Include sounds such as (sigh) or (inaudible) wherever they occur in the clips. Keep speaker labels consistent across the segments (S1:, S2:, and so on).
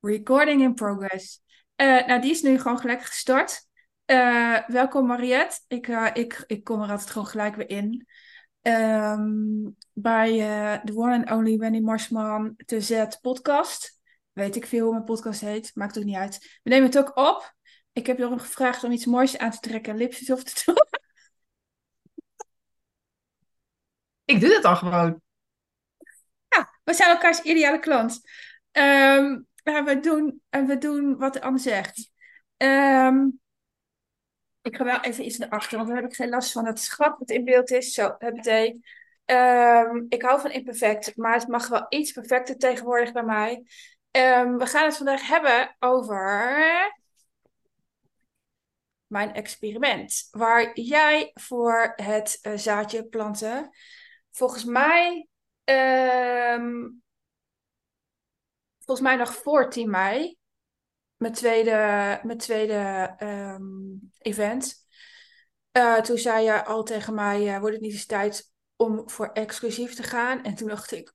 S1: Recording in progress. Uh, nou, die is nu gewoon gelijk gestart. Uh, welkom Mariette. Ik, uh, ik, ik kom er altijd gewoon gelijk weer in. Um, bij de One and Only Wendy Marsman te Z podcast. Weet ik veel hoe mijn podcast heet. Maakt ook niet uit. We nemen het ook op. Ik heb je nog gevraagd om iets moois aan te trekken. Lipjes of te doen.
S2: Ik doe dat al gewoon.
S1: Ja, we zijn elkaars ideale klant. Um, en we doen, en we doen wat ander zegt. Um, ik ga wel even iets naar achter, want dan heb ik geen last van het schat wat in beeld is. Zo, heb ik um, Ik hou van imperfect, maar het mag wel iets perfecter tegenwoordig bij mij. Um, we gaan het vandaag hebben over mijn experiment. Waar jij voor het uh, zaadje planten, volgens mij um, volgens mij nog voor 10 mei. Mijn tweede, mijn tweede um, event. Uh, toen zei je al tegen mij, uh, wordt het niet eens tijd om voor exclusief te gaan? En toen dacht ik,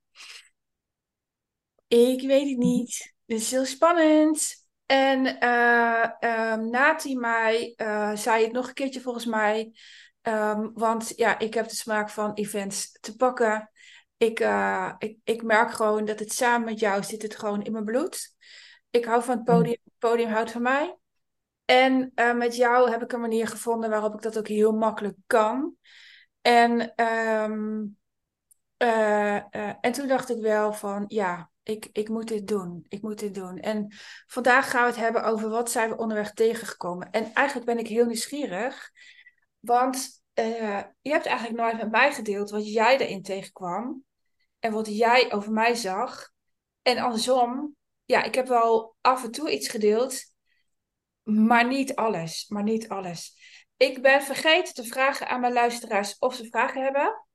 S1: ik weet het niet. Dit is heel spannend. En uh, um, na 10 mei zei je het nog een keertje volgens mij. Um, want ja, ik heb de smaak van events te pakken ik, uh, ik, ik merk gewoon dat het samen met jou zit het gewoon in mijn bloed. Ik hou van het mm. podium, het podium houdt van mij. En uh, met jou heb ik een manier gevonden waarop ik dat ook heel makkelijk kan. En, um, uh, en toen dacht ik wel van ja, ik, ik moet dit doen. Ik moet dit doen. En vandaag gaan we het hebben over wat zijn we onderweg tegengekomen. En eigenlijk ben ik heel nieuwsgierig. Want uh, je hebt eigenlijk nooit met mij gedeeld wat jij erin tegenkwam. En wat jij over mij zag. En andersom, ja, ik heb wel af en toe iets gedeeld. Maar niet alles. Maar niet alles. Ik ben vergeten te vragen aan mijn luisteraars of ze vragen hebben.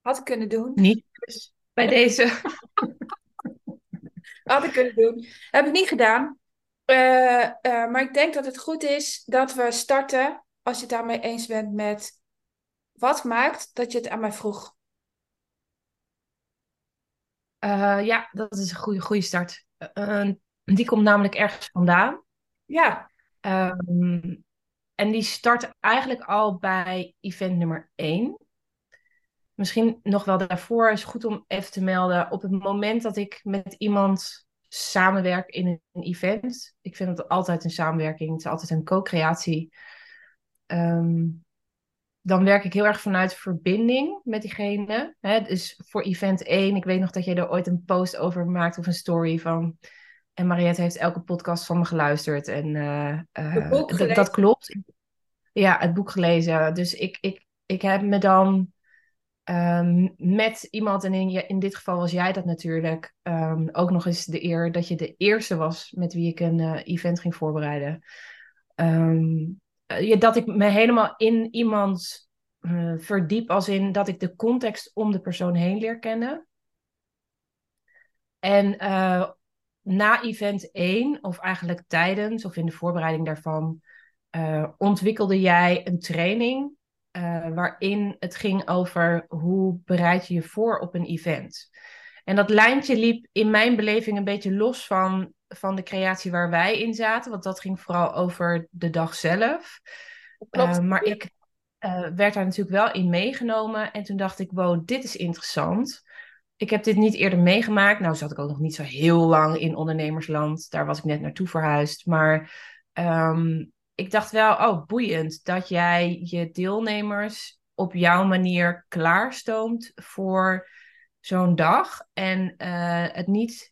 S1: Had ik kunnen doen.
S2: Niet dus bij deze.
S1: Had ik kunnen doen. Heb ik niet gedaan. Uh, uh, maar ik denk dat het goed is dat we starten als je het daarmee eens bent met wat maakt dat je het aan mij vroeg?
S2: Uh, ja, dat is een goede, goede start. Uh, die komt namelijk ergens vandaan.
S1: Ja.
S2: Um, en die start eigenlijk al bij event nummer 1. Misschien nog wel daarvoor is goed om even te melden. Op het moment dat ik met iemand samenwerk in een event. Ik vind het altijd een samenwerking. Het is altijd een co-creatie. Um, dan werk ik heel erg vanuit verbinding met diegene. Hè? Dus voor event 1, ik weet nog dat jij er ooit een post over maakt of een story van. En Mariette heeft elke podcast van me geluisterd. En uh, uh, dat klopt. Ja, het boek gelezen. Dus ik, ik, ik heb me dan um, met iemand, en in, in dit geval was jij dat natuurlijk, um, ook nog eens de eer dat je de eerste was met wie ik een uh, event ging voorbereiden. Um, uh, dat ik me helemaal in iemand uh, verdiep, als in dat ik de context om de persoon heen leer kennen. En uh, na event 1, of eigenlijk tijdens of in de voorbereiding daarvan, ontwikkelde jij een training waarin het ging over hoe bereid je je voor op een event. En dat lijntje liep in mijn beleving een beetje los van van de creatie waar wij in zaten. Want dat ging vooral over de dag zelf. Klopt. Uh, maar ik uh, werd daar natuurlijk wel in meegenomen. En toen dacht ik, wow, dit is interessant. Ik heb dit niet eerder meegemaakt. Nou zat ik ook nog niet zo heel lang in ondernemersland. Daar was ik net naartoe verhuisd. Maar um, ik dacht wel, oh, boeiend dat jij je deelnemers op jouw manier klaarstoomt voor zo'n dag. En uh, het niet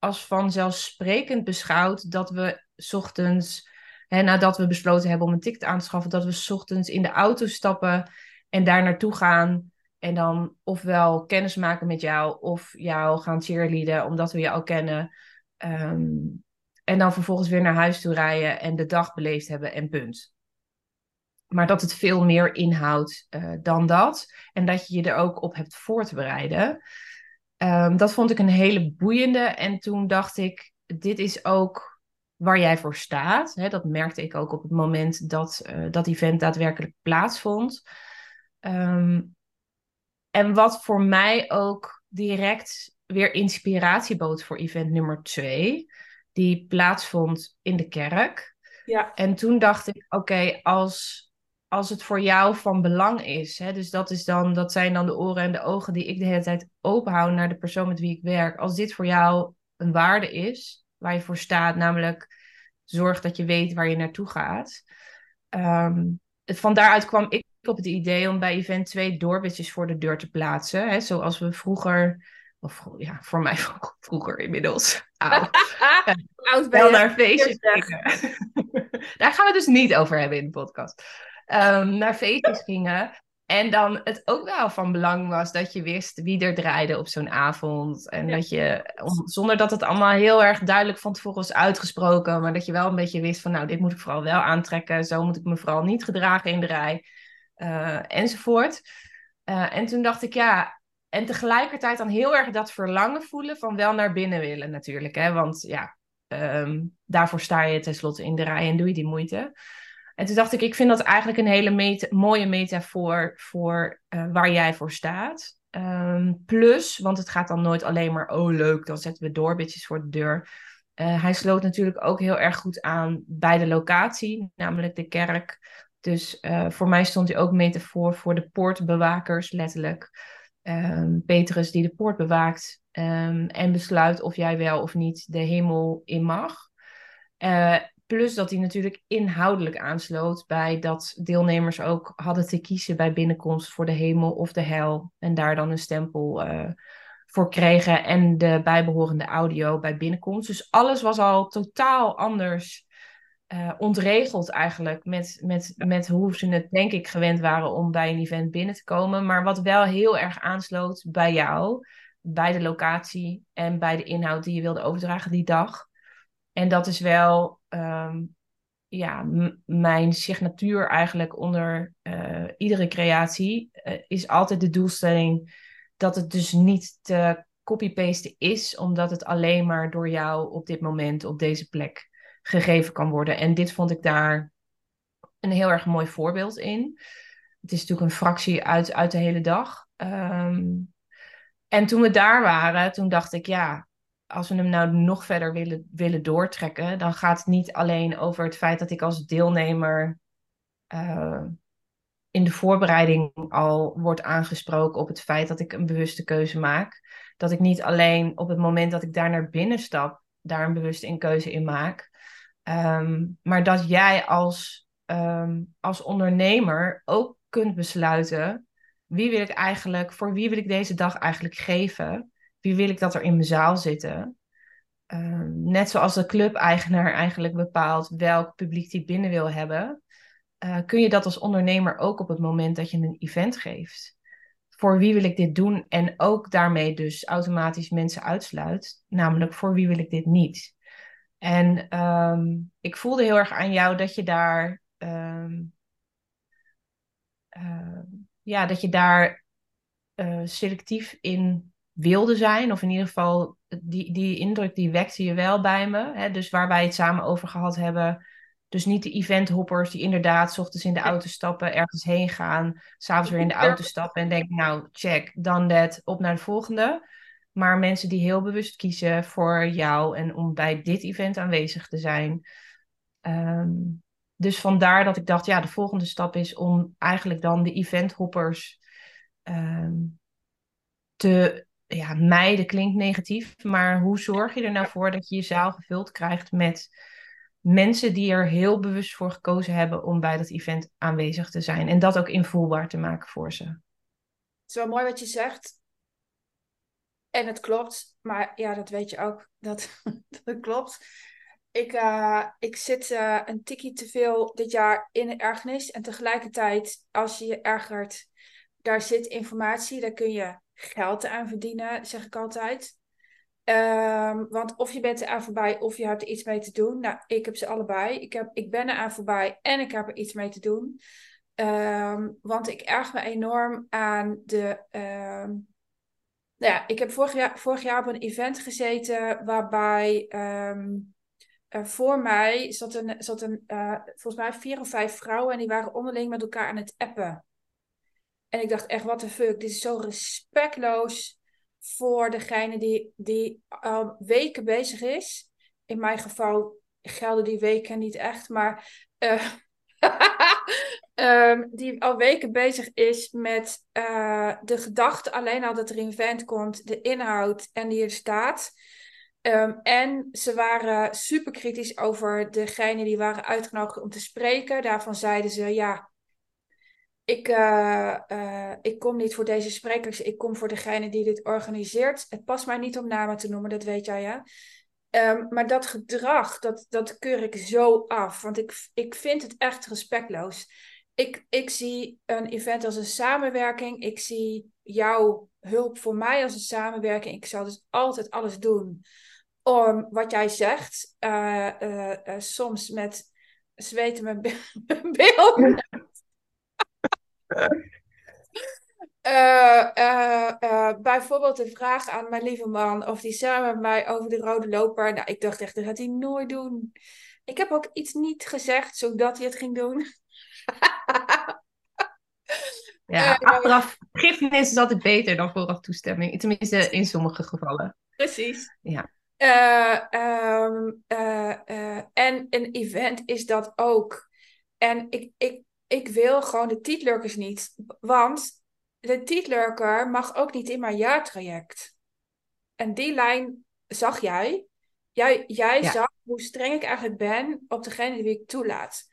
S2: als vanzelfsprekend beschouwd dat we ochtends, hè, nadat we besloten hebben om een ticket aan te schaffen, dat we ochtends in de auto stappen en daar naartoe gaan. En dan ofwel kennis maken met jou of jou gaan cheerleaden omdat we je al kennen. Um, en dan vervolgens weer naar huis toe rijden en de dag beleefd hebben en punt. Maar dat het veel meer inhoudt uh, dan dat. En dat je je er ook op hebt voor te bereiden. Um, dat vond ik een hele boeiende. En toen dacht ik, dit is ook waar jij voor staat. Dat merkte ik ook op het moment dat uh, dat event daadwerkelijk plaatsvond. Um, en wat voor mij ook direct weer inspiratie bood voor event nummer twee. Die plaatsvond in de kerk.
S1: Ja.
S2: En toen dacht ik, oké, als, als het voor jou van belang is, hè, dus dat, is dan, dat zijn dan de oren en de ogen die ik de hele tijd openhoud naar de persoon met wie ik werk. Als dit voor jou een waarde is, waar je voor staat, namelijk zorg dat je weet waar je naartoe gaat. Um, van daaruit kwam ik op het idee om bij event twee doorbitjes voor de deur te plaatsen. Hè, zoals we vroeger, of ja, voor mij (laughs) vroeger inmiddels, (laughs) oud,
S1: Oud
S2: wel naar feestjes. (laughs) Daar gaan we het dus niet over hebben in de podcast. Um, naar feestjes gingen. En dan het ook wel van belang was dat je wist wie er draaide op zo'n avond. En dat je, zonder dat het allemaal heel erg duidelijk van tevoren was uitgesproken, maar dat je wel een beetje wist van, nou, dit moet ik vooral wel aantrekken, zo moet ik me vooral niet gedragen in de rij, uh, enzovoort. Uh, en toen dacht ik, ja, en tegelijkertijd dan heel erg dat verlangen voelen van wel naar binnen willen natuurlijk, hè, want ja, um, daarvoor sta je tenslotte in de rij en doe je die moeite. En toen dacht ik, ik vind dat eigenlijk een hele mooie metafoor voor uh, waar jij voor staat. Um, plus, want het gaat dan nooit alleen maar, oh leuk, dan zetten we doorbitjes voor de deur. Uh, hij sloot natuurlijk ook heel erg goed aan bij de locatie, namelijk de kerk. Dus uh, voor mij stond hij ook metafoor voor de poortbewakers, letterlijk. Um, Petrus die de poort bewaakt um, en besluit of jij wel of niet de hemel in mag. Uh, Plus dat hij natuurlijk inhoudelijk aansloot bij dat deelnemers ook hadden te kiezen bij binnenkomst voor de hemel of de hel. En daar dan een stempel uh, voor kregen en de bijbehorende audio bij binnenkomst. Dus alles was al totaal anders uh, ontregeld eigenlijk met, met, met hoe ze het denk ik gewend waren om bij een event binnen te komen. Maar wat wel heel erg aansloot bij jou, bij de locatie en bij de inhoud die je wilde overdragen die dag. En dat is wel um, ja, mijn signatuur eigenlijk onder uh, iedere creatie. Uh, is altijd de doelstelling dat het dus niet te copy-pasten is, omdat het alleen maar door jou op dit moment, op deze plek gegeven kan worden. En dit vond ik daar een heel erg mooi voorbeeld in. Het is natuurlijk een fractie uit, uit de hele dag. Um, en toen we daar waren, toen dacht ik, ja, als we hem nou nog verder willen, willen doortrekken, dan gaat het niet alleen over het feit dat ik als deelnemer uh, in de voorbereiding al wordt aangesproken op het feit dat ik een bewuste keuze maak. Dat ik niet alleen op het moment dat ik daar naar binnen stap, daar een bewuste in keuze in maak. Um, maar dat jij als, um, als ondernemer ook kunt besluiten wie wil ik eigenlijk, voor wie wil ik deze dag eigenlijk geven? Wie wil ik dat er in mijn zaal zitten? Uh, net zoals de clubeigenaar eigenlijk bepaalt welk publiek die binnen wil hebben, uh, kun je dat als ondernemer ook op het moment dat je een event geeft. Voor wie wil ik dit doen? En ook daarmee dus automatisch mensen uitsluit. Namelijk voor wie wil ik dit niet? En um, ik voelde heel erg aan jou dat je daar. Uh, ja, dat je daar uh, selectief in wilde zijn. Of in ieder geval, die, die indruk die wekte je wel bij me. Hè? Dus waar wij het samen over gehad hebben. Dus niet de eventhoppers die inderdaad ochtends in de auto stappen, ergens heen gaan, s'avonds weer in de auto stappen en denken, nou, check, dan dat, op naar de volgende. Maar mensen die heel bewust kiezen voor jou en om bij dit event aanwezig te zijn. Um, dus vandaar dat ik dacht, ja, de volgende stap is om eigenlijk dan de eventhoppers um, te ja, mijden klinkt negatief, maar hoe zorg je er nou voor dat je je zaal gevuld krijgt met mensen die er heel bewust voor gekozen hebben om bij dat event aanwezig te zijn en dat ook invoelbaar te maken voor ze? Het
S1: is wel mooi wat je zegt. En het klopt, maar ja, dat weet je ook, dat, (laughs) dat klopt. Ik, uh, ik zit uh, een tikkie te veel dit jaar in ergernis. En tegelijkertijd, als je je ergert, daar zit informatie, daar kun je geld aan verdienen, zeg ik altijd. Um, want of je bent er aan voorbij of je hebt er iets mee te doen. Nou, ik heb ze allebei. Ik, heb, ik ben er aan voorbij en ik heb er iets mee te doen. Um, want ik erg me enorm aan de. Um, nou ja, ik heb vorig jaar, vorig jaar op een event gezeten waarbij voor mij zat een, zat een uh, volgens mij vier of vijf vrouwen en die waren onderling met elkaar aan het appen. En ik dacht echt, wat de fuck, dit is zo respectloos voor degene die, die al weken bezig is. In mijn geval gelden die weken niet echt, maar uh, um, (laughs) die al weken bezig is met uh, de gedachte alleen al dat er een event komt, de inhoud en die er staat. Um, en ze waren super kritisch over degene die waren uitgenodigd om te spreken. Daarvan zeiden ze, ja, ik, uh, uh, ik kom niet voor deze sprekers, ik kom voor degene die dit organiseert. Het past mij niet om namen te noemen, dat weet jij ja. Um, maar dat gedrag, dat, dat keur ik zo af. Want ik, ik vind het echt respectloos. Ik, ik zie een event als een samenwerking. Ik zie jouw hulp voor mij als een samenwerking. Ik zal dus altijd alles doen om wat jij zegt. Uh, soms met zweten mijn (laughs) beeld. Uh, uh, uh, bijvoorbeeld de vraag aan mijn lieve man of die samen met mij over de rode loper. Nou, ik dacht echt, dat gaat hij nooit doen. Ik heb ook iets niet gezegd zodat hij het ging doen. (laughs)
S2: ja, achteraf vergiffenis is altijd beter dan vooraf toestemming. Tenminste, in sommige gevallen.
S1: Precies.
S2: Ja.
S1: Um, en een event is dat ook. En ik, ik, ik wil gewoon de titelurkers niet. Want de titlerker mag ook niet in mijn jaartraject. En die lijn zag jij. Jij, jij zag hoe streng ik eigenlijk ben op degene die ik toelaat.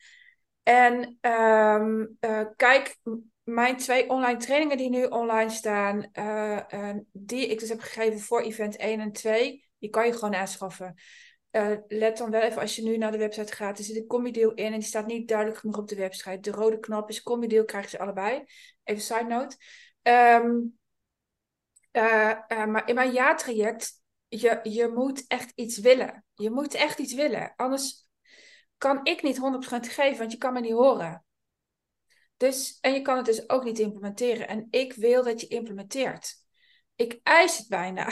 S1: En um, uh, kijk, mijn twee online trainingen die nu online staan, uh, die ik dus heb gegeven voor event 1 en 2, die kan je gewoon aanschaffen. Uh, let dan wel even als je nu naar de website gaat. Er zit een combi-deal in en die staat niet duidelijk genoeg op de website. De rode knop is combi-deal, krijgen ze allebei. Even side note. Um, uh, uh, maar in mijn jaartraject, je, je moet echt iets willen. Je moet echt iets willen. Anders kan ik niet 100% geven, want je kan me niet horen. Dus, en je kan het dus ook niet implementeren. En ik wil dat je implementeert. Ik eis het bijna.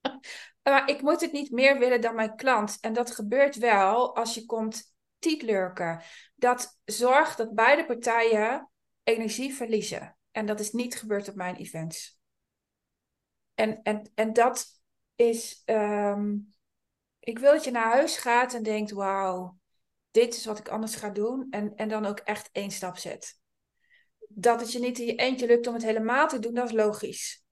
S1: (laughs) Maar ik moet het niet meer willen dan mijn klant. En dat gebeurt wel als je komt tietlurken. Dat zorgt dat beide partijen energie verliezen. En dat is niet gebeurd op mijn events. En, en, en dat is. Um, ik wil dat je naar huis gaat en denkt: wauw, dit is wat ik anders ga doen. En, en dan ook echt één stap zet. Dat het je niet in je eentje lukt om het helemaal te doen, dat is logisch.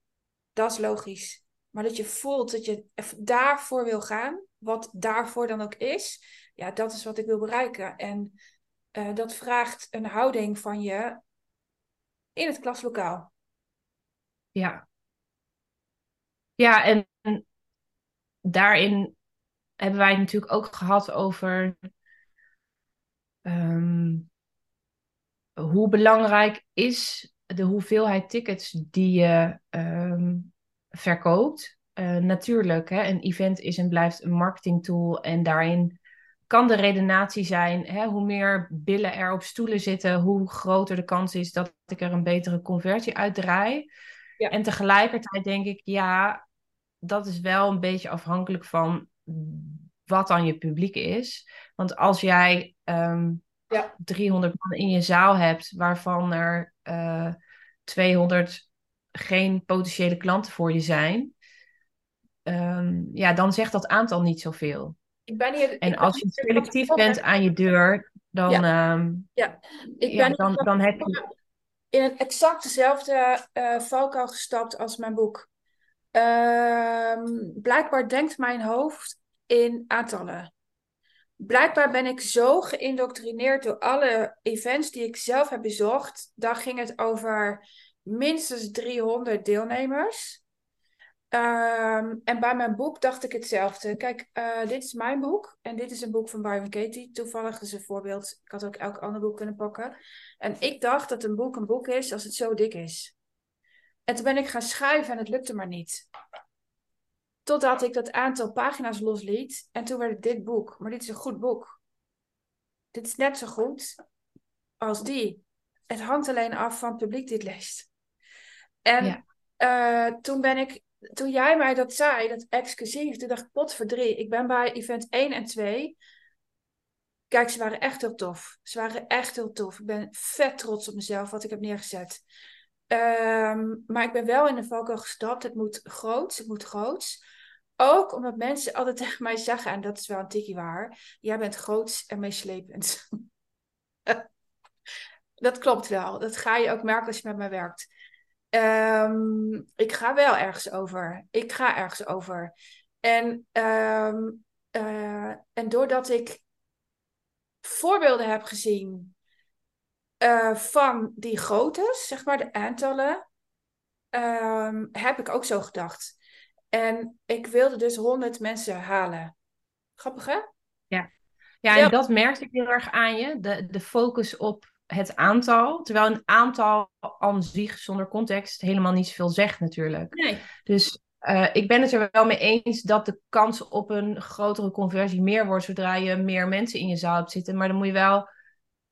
S1: Dat is logisch. Maar dat je voelt dat je daarvoor wil gaan, wat daarvoor dan ook is, ja, dat is wat ik wil bereiken. En uh, dat vraagt een houding van je in het klaslokaal.
S2: Ja. Ja, en daarin hebben wij natuurlijk ook gehad over um, hoe belangrijk is de hoeveelheid tickets die je um, verkoopt. Uh, natuurlijk, hè, een event is en blijft een marketingtool en daarin kan de redenatie zijn, hè, hoe meer billen er op stoelen zitten, hoe groter de kans is dat ik er een betere conversie uit draai. Ja. En tegelijkertijd denk ik, ja, dat is wel een beetje afhankelijk van wat dan je publiek is. Want als jij um, ja. 300 man in je zaal hebt, waarvan er uh, eh, 200 geen potentiële klanten voor je zijn, um, ja, dan zegt dat aantal niet zoveel. Ik ben hier, en als je selectief bent aan je deur, dan, ja. Um,
S1: ja. Ik ben dan, dan heb je... in het exact dezelfde uh, valkuil gestapt als mijn boek. Uh, blijkbaar denkt mijn hoofd in aantallen. Blijkbaar ben ik zo geïndoctrineerd door alle events die ik zelf heb bezocht. Daar ging het over minstens 300 deelnemers. Um, en bij mijn boek dacht ik hetzelfde. Kijk, uh, dit is mijn boek en dit is een boek van Byron Katie. Toevallig is een voorbeeld. Ik had ook elk ander boek kunnen pakken. En ik dacht dat een boek een boek is als het zo dik is. En toen ben ik gaan schrijven en het lukte maar niet. Totdat ik dat aantal pagina's losliet. En toen werd het dit boek. Maar dit is een goed boek. Dit is net zo goed als die. Het hangt alleen af van het publiek die het leest. En ja. uh, toen ben ik toen jij mij dat zei, dat exclusief, toen dacht ik, pot voor drie. Ik ben bij event 1 en 2. Kijk, ze waren echt heel tof. Ze waren echt heel tof. Ik ben vet trots op mezelf, wat ik heb neergezet. Ehm, maar ik ben wel in de valkuil gestapt. Het moet groots, het moet groots. Ook omdat mensen altijd (laughs) tegen mij zeggen, en dat is wel een tikkie waar, jij bent groots en meeslepend. (laughs) dat klopt wel. Dat ga je ook merken als je met mij werkt. Ehm, ik ga wel ergens over. Ik ga ergens over. En, ehm, eh, en doordat ik voorbeelden heb gezien uh, van die groottes, zeg maar de aantallen, um, heb ik ook zo gedacht. En ik wilde dus 100 mensen halen. Grappig hè?
S2: Ja, ja en dat merkte ik heel erg aan je. De, de focus op het aantal. Terwijl een aantal aan zich zonder context helemaal niet zoveel zegt natuurlijk.
S1: Nee.
S2: Dus uh, ik ben het er wel mee eens dat de kans op een grotere conversie meer wordt zodra je meer mensen in je zaal hebt zitten. Maar dan moet je wel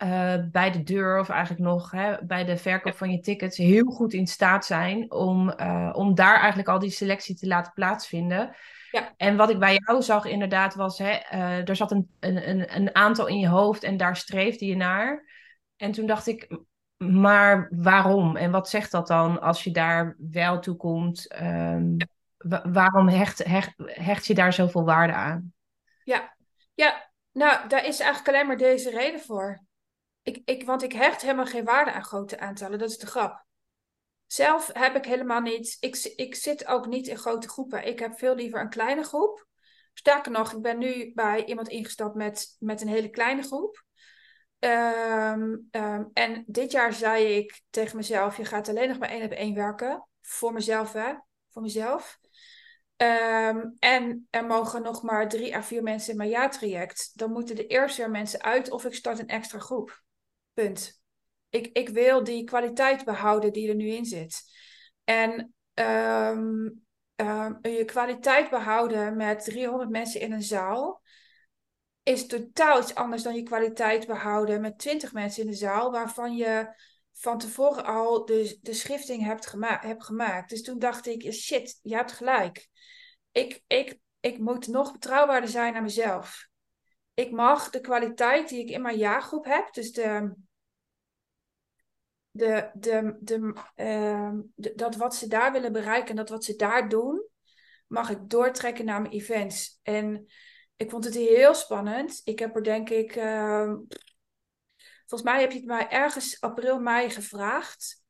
S2: uh, bij de deur of eigenlijk nog hè, bij de verkoop van je tickets heel goed in staat zijn om, uh, om daar eigenlijk al die selectie te laten plaatsvinden.
S1: Ja.
S2: En wat ik bij jou zag inderdaad was, hè, er zat een, een, een aantal in je hoofd en daar streefde je naar. En toen dacht ik, maar waarom? En wat zegt dat dan als je daar wel toe komt? Ja. Waarom hecht, hecht, hecht je daar zoveel waarde aan?
S1: Ja, ja nou, daar is eigenlijk alleen maar deze reden voor. Ik, ik, want ik hecht helemaal geen waarde aan grote aantallen, dat is de grap. Zelf heb ik helemaal niet, ik, ik zit ook niet in grote groepen. Ik heb veel liever een kleine groep. Sterker nog, ik ben nu bij iemand ingestapt met, met een hele kleine groep. Um, um, en dit jaar zei ik tegen mezelf: je gaat alleen nog maar één op één werken. Voor mezelf, hè? Voor mezelf. Um, en er mogen nog maar drie à vier mensen in mijn jaartraject. Dan moeten de eerste mensen uit of ik start een extra groep. Punt. Ik, ik wil die kwaliteit behouden die er nu in zit. En je kwaliteit behouden met 300 mensen in een zaal is totaal iets anders dan je kwaliteit behouden met 20 mensen in de zaal, waarvan je van tevoren al de, de schifting hebt, gema hebt gemaakt. Dus toen dacht ik, shit, je hebt gelijk. Ik, ik, ik moet nog betrouwbaarder zijn aan mezelf. Ik mag de kwaliteit die ik in mijn jaargroep heb, dus de, de, de, uh, de, dat wat ze daar willen bereiken en dat wat ze daar doen, mag ik doortrekken naar mijn events. En ik vond het heel spannend. Ik heb er denk ik, uh, volgens mij heb je het mij ergens april, mei gevraagd.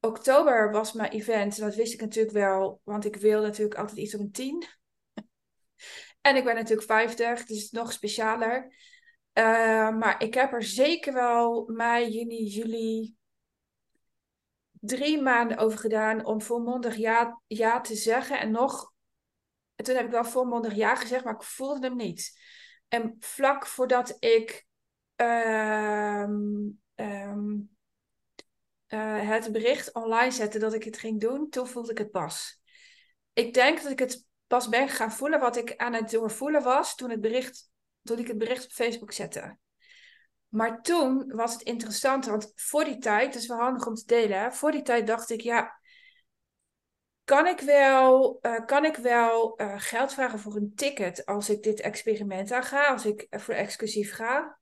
S1: Oktober was mijn event. En dat wist ik natuurlijk wel, want ik wil natuurlijk altijd iets op een 10. (laughs) en ik ben natuurlijk 50, dus nog specialer. Uh, maar ik heb er zeker wel mei, juni, juli, drie maanden over gedaan om volmondig ja, ja te zeggen. En nog en toen heb ik wel volmondig ja gezegd, maar ik voelde hem niet. En vlak voordat ik uh, uh, het bericht online zette dat ik het ging doen, toen voelde ik het pas. Ik denk dat ik het pas ben gaan voelen wat ik aan het doorvoelen was toen, het bericht, toen ik het bericht op Facebook zette. Maar toen was het interessant, want voor die tijd, dus wel handig om te delen, voor die tijd dacht ik, ja, kan ik wel, uh, kan ik wel uh, geld vragen voor een ticket als ik dit experiment aanga, als ik voor exclusief ga?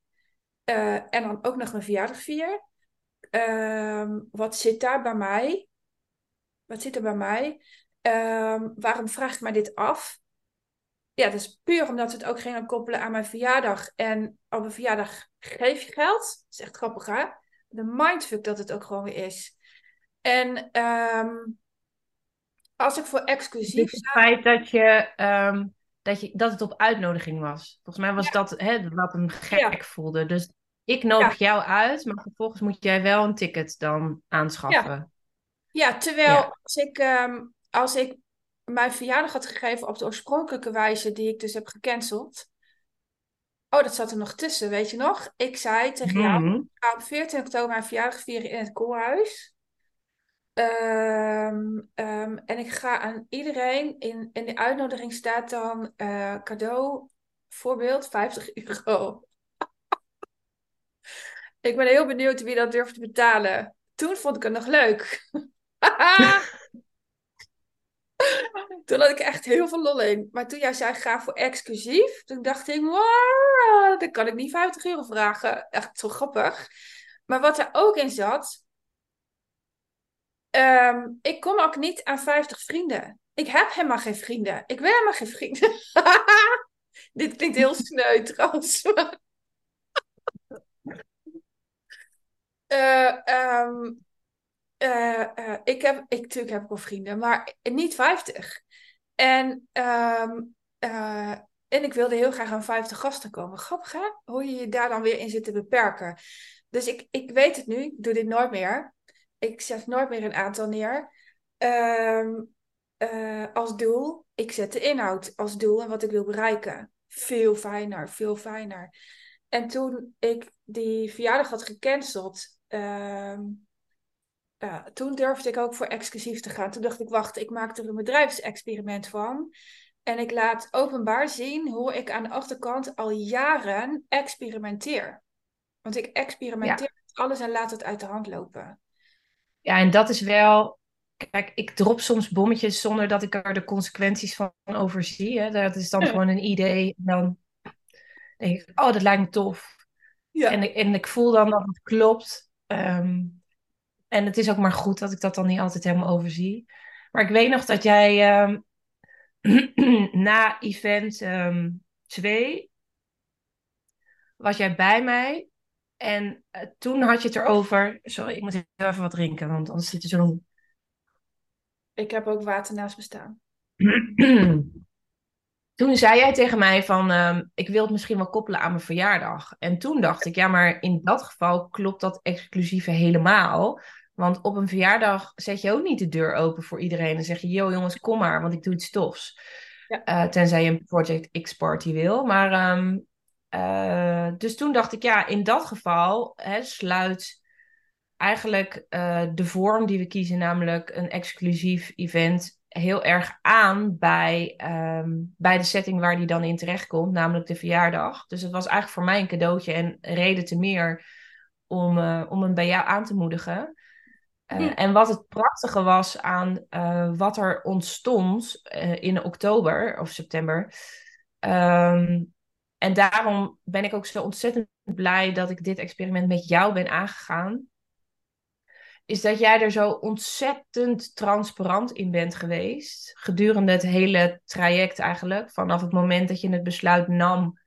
S1: Uh, en dan ook nog mijn verjaardag vier. Ehm, wat zit daar bij mij? Wat zit er bij mij? Um, waarom vraag ik mij dit af? Ja, dat is puur omdat het ook gingen koppelen aan mijn verjaardag. En op mijn verjaardag geef je geld. Dat is echt grappig, hè? De mindfuck dat het ook gewoon is. En um, als ik voor exclusief.
S2: het feit dat, je, um, dat, je, dat het op uitnodiging was. Volgens mij was ja. dat hè, wat hem gek ja. voelde. Dus ik nodig jou uit, maar vervolgens moet jij wel een ticket dan aanschaffen.
S1: Ja, terwijl als, ik, um, als ik mijn verjaardag had gegeven op de oorspronkelijke wijze die ik dus heb gecanceld. Oh, dat zat er nog tussen, weet je nog? Ik zei tegen jou,
S2: Mhm.
S1: ik ga op 14 oktober mijn verjaardag vieren in het koelhuis. Um, um, en ik ga aan iedereen, in, in de uitnodiging staat dan uh, cadeau, voorbeeld, 50 euro. ik ben heel benieuwd wie dat durft te betalen. Toen vond ik het nog leuk. (laughs) toen had ik echt heel veel lol in. Maar toen jij zei, ga voor exclusief, toen dacht ik, wow, dan kan ik niet 50 euro vragen. Echt zo grappig. Maar wat er ook in zat, ehm, ik kom ook niet aan 50 vrienden. Ik heb helemaal geen vrienden. Ik wil helemaal geen vrienden. (laughs) Dit klinkt heel sneu trouwens. uh, um, uh, uh, ik heb, ik, natuurlijk heb ik wel vrienden, maar niet 50. En, um, en ik wilde heel graag aan 50 gasten komen. Grappig hè? Hoe je je daar dan weer in zit te beperken. Dus ik, ik weet het nu, ik doe dit nooit meer. Ik zet nooit meer een aantal neer. Um, als doel, ik zet de inhoud als doel en wat ik wil bereiken. Veel fijner, veel fijner. En toen ik die verjaardag had gecanceld, uh, ja, toen durfde ik ook voor exclusief te gaan. Toen dacht ik, wacht, ik maak er een bedrijfsexperiment van. En ik laat openbaar zien hoe ik aan de achterkant al jaren experimenteer. Want ik experimenteer met alles en laat het uit de hand lopen.
S2: Ja, en dat is wel. Kijk, ik drop soms bommetjes zonder dat ik er de consequenties van overzie. Hè. Dat is dan gewoon een idee. En dan denk ik, oh, dat lijkt me tof. Ja. En, ik, en ik voel dan dat het klopt. Ehm, en het is ook maar goed dat ik dat dan niet altijd helemaal overzie. Maar ik weet nog dat jij um, (clears throat) na event 2 um, was jij bij mij. En uh, toen had je het erover. Sorry, ik moet even wat drinken, want anders zit er zo'n.
S1: Ik heb ook water naast me staan. (clears throat)
S2: toen zei jij tegen mij van, uh, ik wil het misschien wel koppelen aan mijn verjaardag. En toen dacht ik, ja, maar in dat geval klopt dat exclusieve helemaal. Want op een verjaardag zet je ook niet de deur open voor iedereen en zeg je, yo jongens, kom maar, want ik doe iets tofs. Ja. Uh, tenzij je een Project X party wil. Maar, um, uh, dus toen dacht ik, ja, in dat geval hè, sluit eigenlijk uh, de vorm die we kiezen, namelijk een exclusief event, heel erg aan bij, um, bij de setting waar die dan in terechtkomt, namelijk de verjaardag. Dus het was eigenlijk voor mij een cadeautje en reden te meer om, uh, om hem bij jou aan te moedigen. Uh, En wat het prachtige was aan wat er ontstond in oktober of september. Um, en daarom ben ik ook zo ontzettend blij dat ik dit experiment met jou ben aangegaan is dat jij er zo ontzettend transparant in bent geweest. Gedurende het hele traject eigenlijk. Vanaf het moment dat je het besluit nam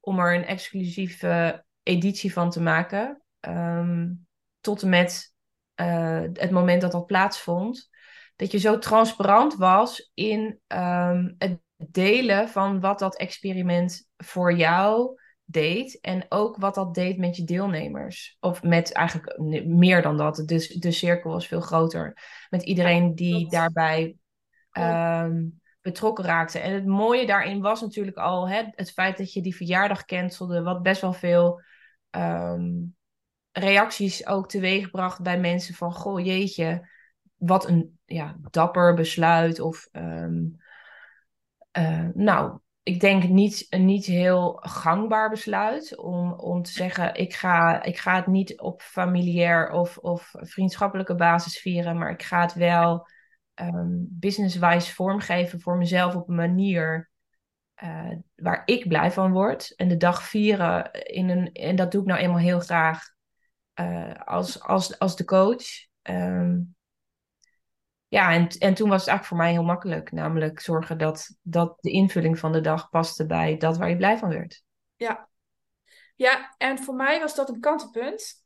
S2: om er een exclusieve editie van te maken. Um, tot en met uh, het moment dat dat plaatsvond. Dat je zo transparant was in um, het delen van wat dat experiment voor jou deed en ook wat dat deed met je deelnemers. Of met eigenlijk meer dan dat. Dus de cirkel was veel groter. Met iedereen die daarbij um, betrokken raakte. En het mooie daarin was natuurlijk al hè, het feit dat je die verjaardag cancelde, wat best wel veel um, reacties ook teweegbracht bij mensen van goh jeetje, wat een ja, dapper besluit. Of um, uh, nou, ik denk niet een niet heel gangbaar besluit om, om te zeggen: ik ga, ik ga het niet op familiair of, of vriendschappelijke basis vieren, maar ik ga het wel um, businesswise vormgeven voor mezelf op een manier uh, waar ik blij van word. En de dag vieren in een, en dat doe ik nou eenmaal heel graag uh, als, als, als de coach. Um, ja, en, en toen was het eigenlijk voor mij heel makkelijk. Namelijk zorgen dat, dat de invulling van de dag paste bij dat waar je blij van werd.
S1: Ja. Ja, en voor mij was dat een kantelpunt.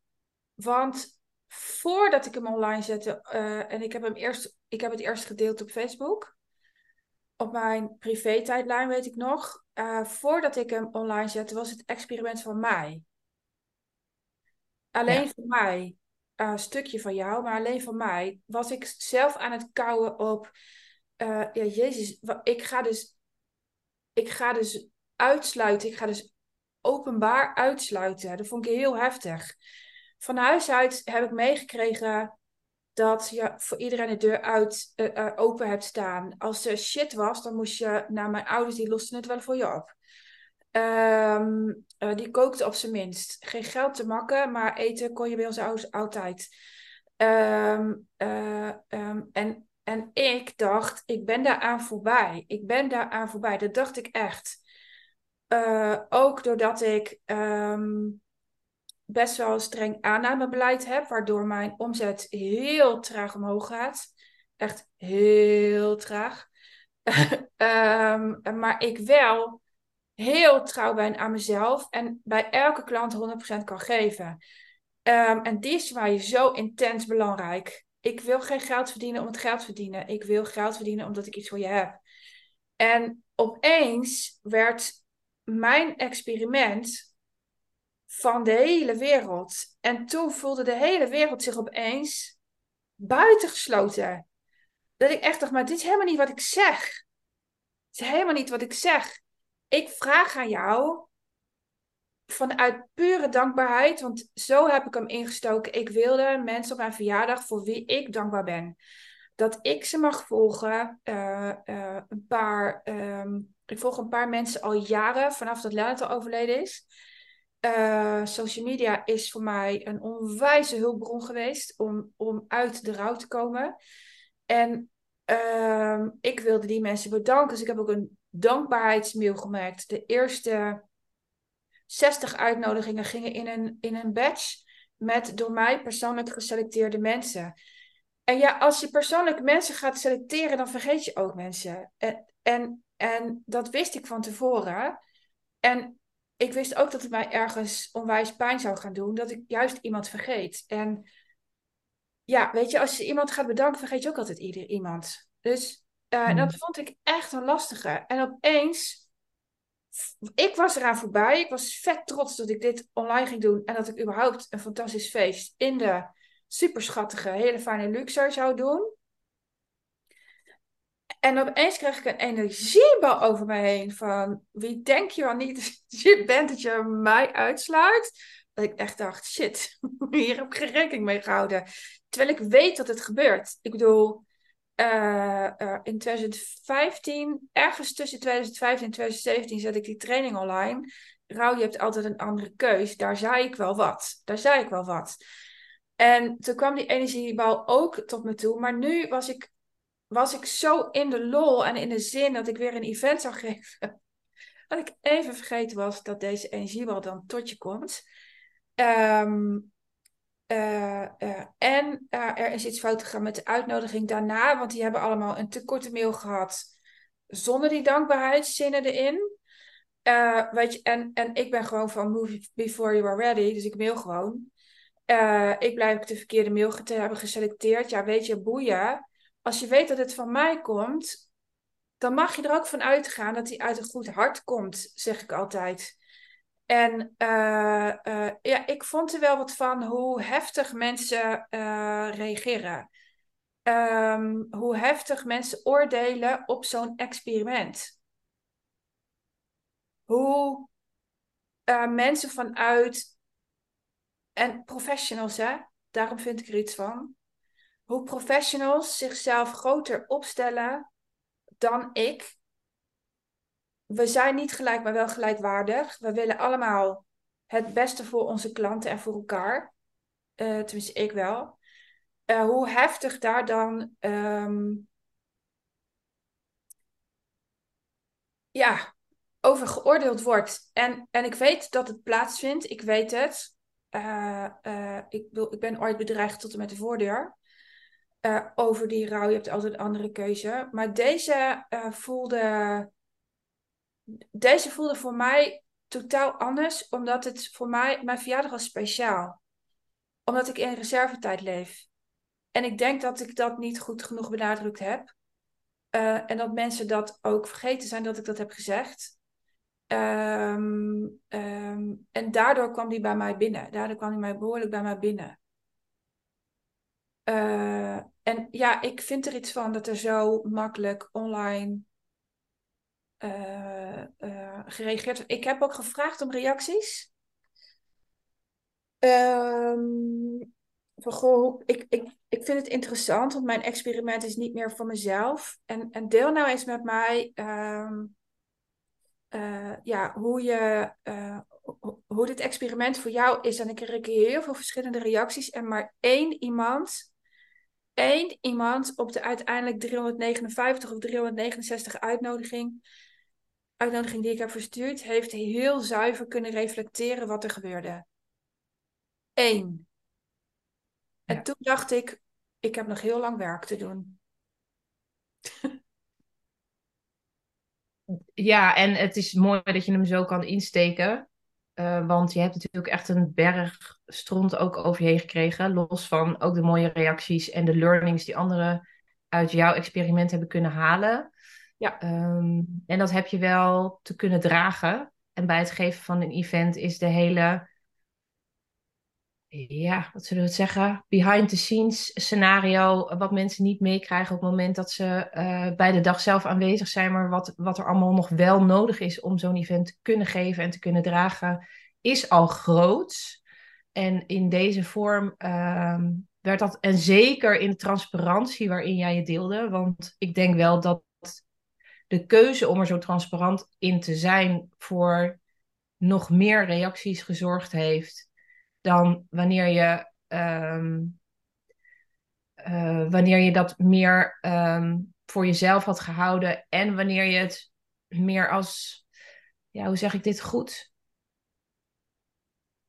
S1: Want voordat ik hem online zette, uh, en ik heb, hem eerst, ik heb het eerst gedeeld op Facebook. Op mijn privé-tijdlijn weet ik nog. Uh, voordat ik hem online zette, was het experiment van mij. Alleen ja. voor mij uh, stukje van jou, maar alleen van mij, was ik zelf aan het kouwen op, uh, ja, Jezus, ik ga dus, ik ga dus uitsluiten, ik ga dus openbaar uitsluiten. Dat vond ik heel heftig. Van huis uit heb ik meegekregen dat je voor iedereen de deur uit, uh, open hebt staan. Als er shit was, dan moest je naar mijn ouders, die losten het wel voor je op. Um, uh, die kookte op zijn minst. Geen geld te makken, maar eten kon je bij ouders altijd. Um, uh, um, en, en ik dacht, ik ben daaraan voorbij. Ik ben daaraan voorbij. Dat dacht ik echt. Uh, ook doordat ik best wel een streng aannamebeleid heb, waardoor mijn omzet heel traag omhoog gaat. Echt heel traag. (laughs) maar ik wel heel trouw ben aan mezelf en bij elke klant 100% kan geven. Um, en die is voor mij zo intens belangrijk. Ik wil geen geld verdienen om het geld te verdienen. Ik wil geld verdienen omdat ik iets voor je heb. En opeens werd mijn experiment van de hele wereld. En toen voelde de hele wereld zich opeens buitengesloten. Dat ik echt dacht, maar dit is helemaal niet wat ik zeg. Het is helemaal niet wat ik zeg. Ik vraag aan jou vanuit pure dankbaarheid, want zo heb ik hem ingestoken. Ik wilde mensen op mijn verjaardag voor wie ik dankbaar ben. Dat ik ze mag volgen. Uh, uh, een paar, um, ik volg een paar mensen al jaren vanaf dat Lennart al overleden is. Uh, social media is voor mij een onwijze hulpbron geweest om, om uit de rouw te komen. En uh, ik wilde die mensen bedanken. Dus ik heb ook een dankbaarheidsmail gemaakt. De eerste 60 uitnodigingen gingen in een, in een batch met door mij persoonlijk geselecteerde mensen. En ja, als je persoonlijk mensen gaat selecteren, dan vergeet je ook mensen. En, en, en dat wist ik van tevoren. En ik wist ook dat het mij ergens onwijs pijn zou gaan doen, dat ik juist iemand vergeet. En ja, weet je, als je iemand gaat bedanken, vergeet je ook altijd ieder iemand. Dus uh, dat vond ik echt een lastige. En opeens, ik was eraan voorbij. Ik was vet trots dat ik dit online ging doen en dat ik überhaupt een fantastisch feest in de superschattige, hele fijne luxe zou doen. En opeens kreeg ik een energiebal over me heen van wie denk je wel niet dat (laughs) je bent dat je mij uitsluit? Dat ik echt dacht, shit, (laughs) hier heb ik geen rekening mee gehouden. Terwijl ik weet dat het gebeurt. Ik bedoel, uh, uh, in 2015, ergens tussen 2015 en 2017 zet ik die training online. Rauw, je hebt altijd een andere keus. Daar zei ik wel wat. Daar zei ik wel wat. En toen kwam die energiebal ook tot me toe. Maar nu was ik was ik zo in de lol en in de zin dat ik weer een event zou geven. (laughs) Dat ik even vergeten was dat deze energiebal dan tot je komt. Um, uh, uh, en uh, er is iets fout gegaan met de uitnodiging daarna, want die hebben allemaal een te korte mail gehad zonder die dankbaarheidszinnen erin. weet je, en, en ik ben gewoon van move before you are ready, dus ik mail gewoon. ik blijf de verkeerde mail hebben geselecteerd. Ja, weet je, boeien als je weet dat het van mij komt, dan mag je er ook van uitgaan dat hij uit een goed hart komt, zeg ik altijd. En uh, uh, ja, ik vond er wel wat van hoe heftig mensen uh, reageren. Um, hoe heftig mensen oordelen op zo'n experiment. Hoe mensen vanuit, en professionals hè, daarom vind ik er iets van hoe professionals zichzelf groter opstellen dan ik. We zijn niet gelijk, maar wel gelijkwaardig. We willen allemaal het beste voor onze klanten en voor elkaar. Uh, tenminste, ik wel. Uh, hoe heftig daar dan um, ja, over geoordeeld wordt. En, en ik weet dat het plaatsvindt. Ik weet het. Uh, ik, ik ben ooit bedreigd tot en met de voordeur. Over die rouw. Je hebt altijd een andere keuze. Maar deze voelde. Deze voelde voor mij totaal anders, omdat het voor mij. Mijn verjaardag was speciaal. Omdat ik in reservetijd leef. En ik denk dat ik dat niet goed genoeg benadrukt heb. Uh, en dat mensen dat ook vergeten zijn dat ik dat heb gezegd. Um, um, en daardoor kwam die bij mij binnen. Daardoor kwam die mij behoorlijk bij mij binnen. Uh, en ja, ik vind er iets van dat er zo makkelijk online uh, gereageerd. Ik heb ook gevraagd om reacties. Um, ik, ik, ik vind het interessant, want mijn experiment is niet meer voor mezelf. En, en deel nou eens met mij um, ja, hoe, je, hoe dit experiment voor jou is. En ik kreeg heel veel verschillende reacties. En maar één iemand één iemand op de uiteindelijk 359 of 369 uitnodiging, uitnodiging die ik heb verstuurd, heeft heel zuiver kunnen reflecteren wat er gebeurde. één. En
S2: Ja.
S1: toen dacht ik, ik heb nog heel lang werk te doen. (laughs)
S2: Ja, en het is mooi dat je hem zo kan insteken. Eh, want je hebt natuurlijk echt een berg stront ook over je heen gekregen. Los van ook de mooie reacties en de learnings die anderen uit jouw experiment hebben kunnen halen.
S1: Ja.
S2: Ehm, en dat heb je wel te kunnen dragen. En bij het geven van een event is de hele, ja, wat zullen we het zeggen? Behind the scenes scenario. Wat mensen niet meekrijgen op het moment dat ze eh, bij de dag zelf aanwezig zijn. Maar wat, wat er allemaal nog wel nodig is om zo'n event te kunnen geven en te kunnen dragen, is al groot. En in deze vorm ehm, werd dat, en zeker in de transparantie waarin jij je deelde. Want ik denk wel dat de keuze om er zo transparant in te zijn voor nog meer reacties gezorgd heeft dan wanneer je, ehm, eh, wanneer je dat meer ehm, voor jezelf had gehouden en wanneer je het meer als, ja, hoe zeg ik dit goed?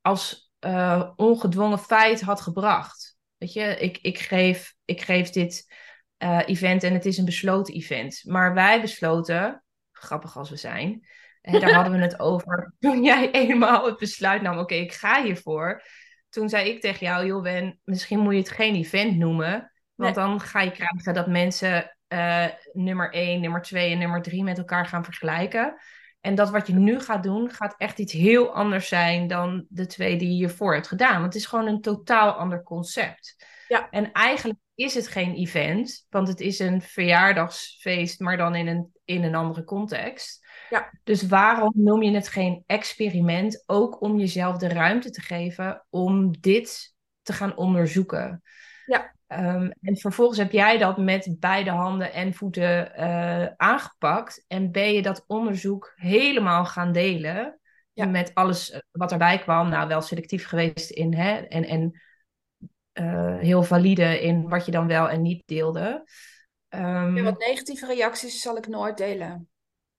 S2: Als eh, ongedwongen feit had gebracht. Weet je, ik, ik, geef, ik geef dit eh, event en het is een besloten event. Maar wij besloten, grappig als we zijn, en daar hadden we het (laughs) over toen jij eenmaal het besluit nam, oké, ik ga hiervoor. Toen zei ik tegen jou, joh Ben, misschien moet je het geen event noemen. Want
S1: Nee.
S2: dan ga je krijgen dat mensen eh, nummer 1, nummer 2 en nummer 3 met elkaar gaan vergelijken. En dat wat je nu gaat doen, gaat echt iets heel anders zijn dan de twee die je hiervoor hebt gedaan. Want het is gewoon een totaal ander concept.
S1: Ja.
S2: En eigenlijk is het geen event, want het is een verjaardagsfeest, maar dan in een, in een andere context.
S1: Ja.
S2: Dus waarom noem je het geen experiment? Ook om jezelf de ruimte te geven om dit te gaan onderzoeken.
S1: Ja.
S2: Ehm, en vervolgens heb jij dat met beide handen en voeten eh, aangepakt. En ben je dat onderzoek helemaal gaan delen.
S1: Ja.
S2: Met alles eh, wat erbij kwam. Nou, wel selectief geweest in. Hè, en en eh, heel valide in wat je dan wel en niet deelde. Ehm,
S1: Ja, want negatieve reacties zal ik nooit delen.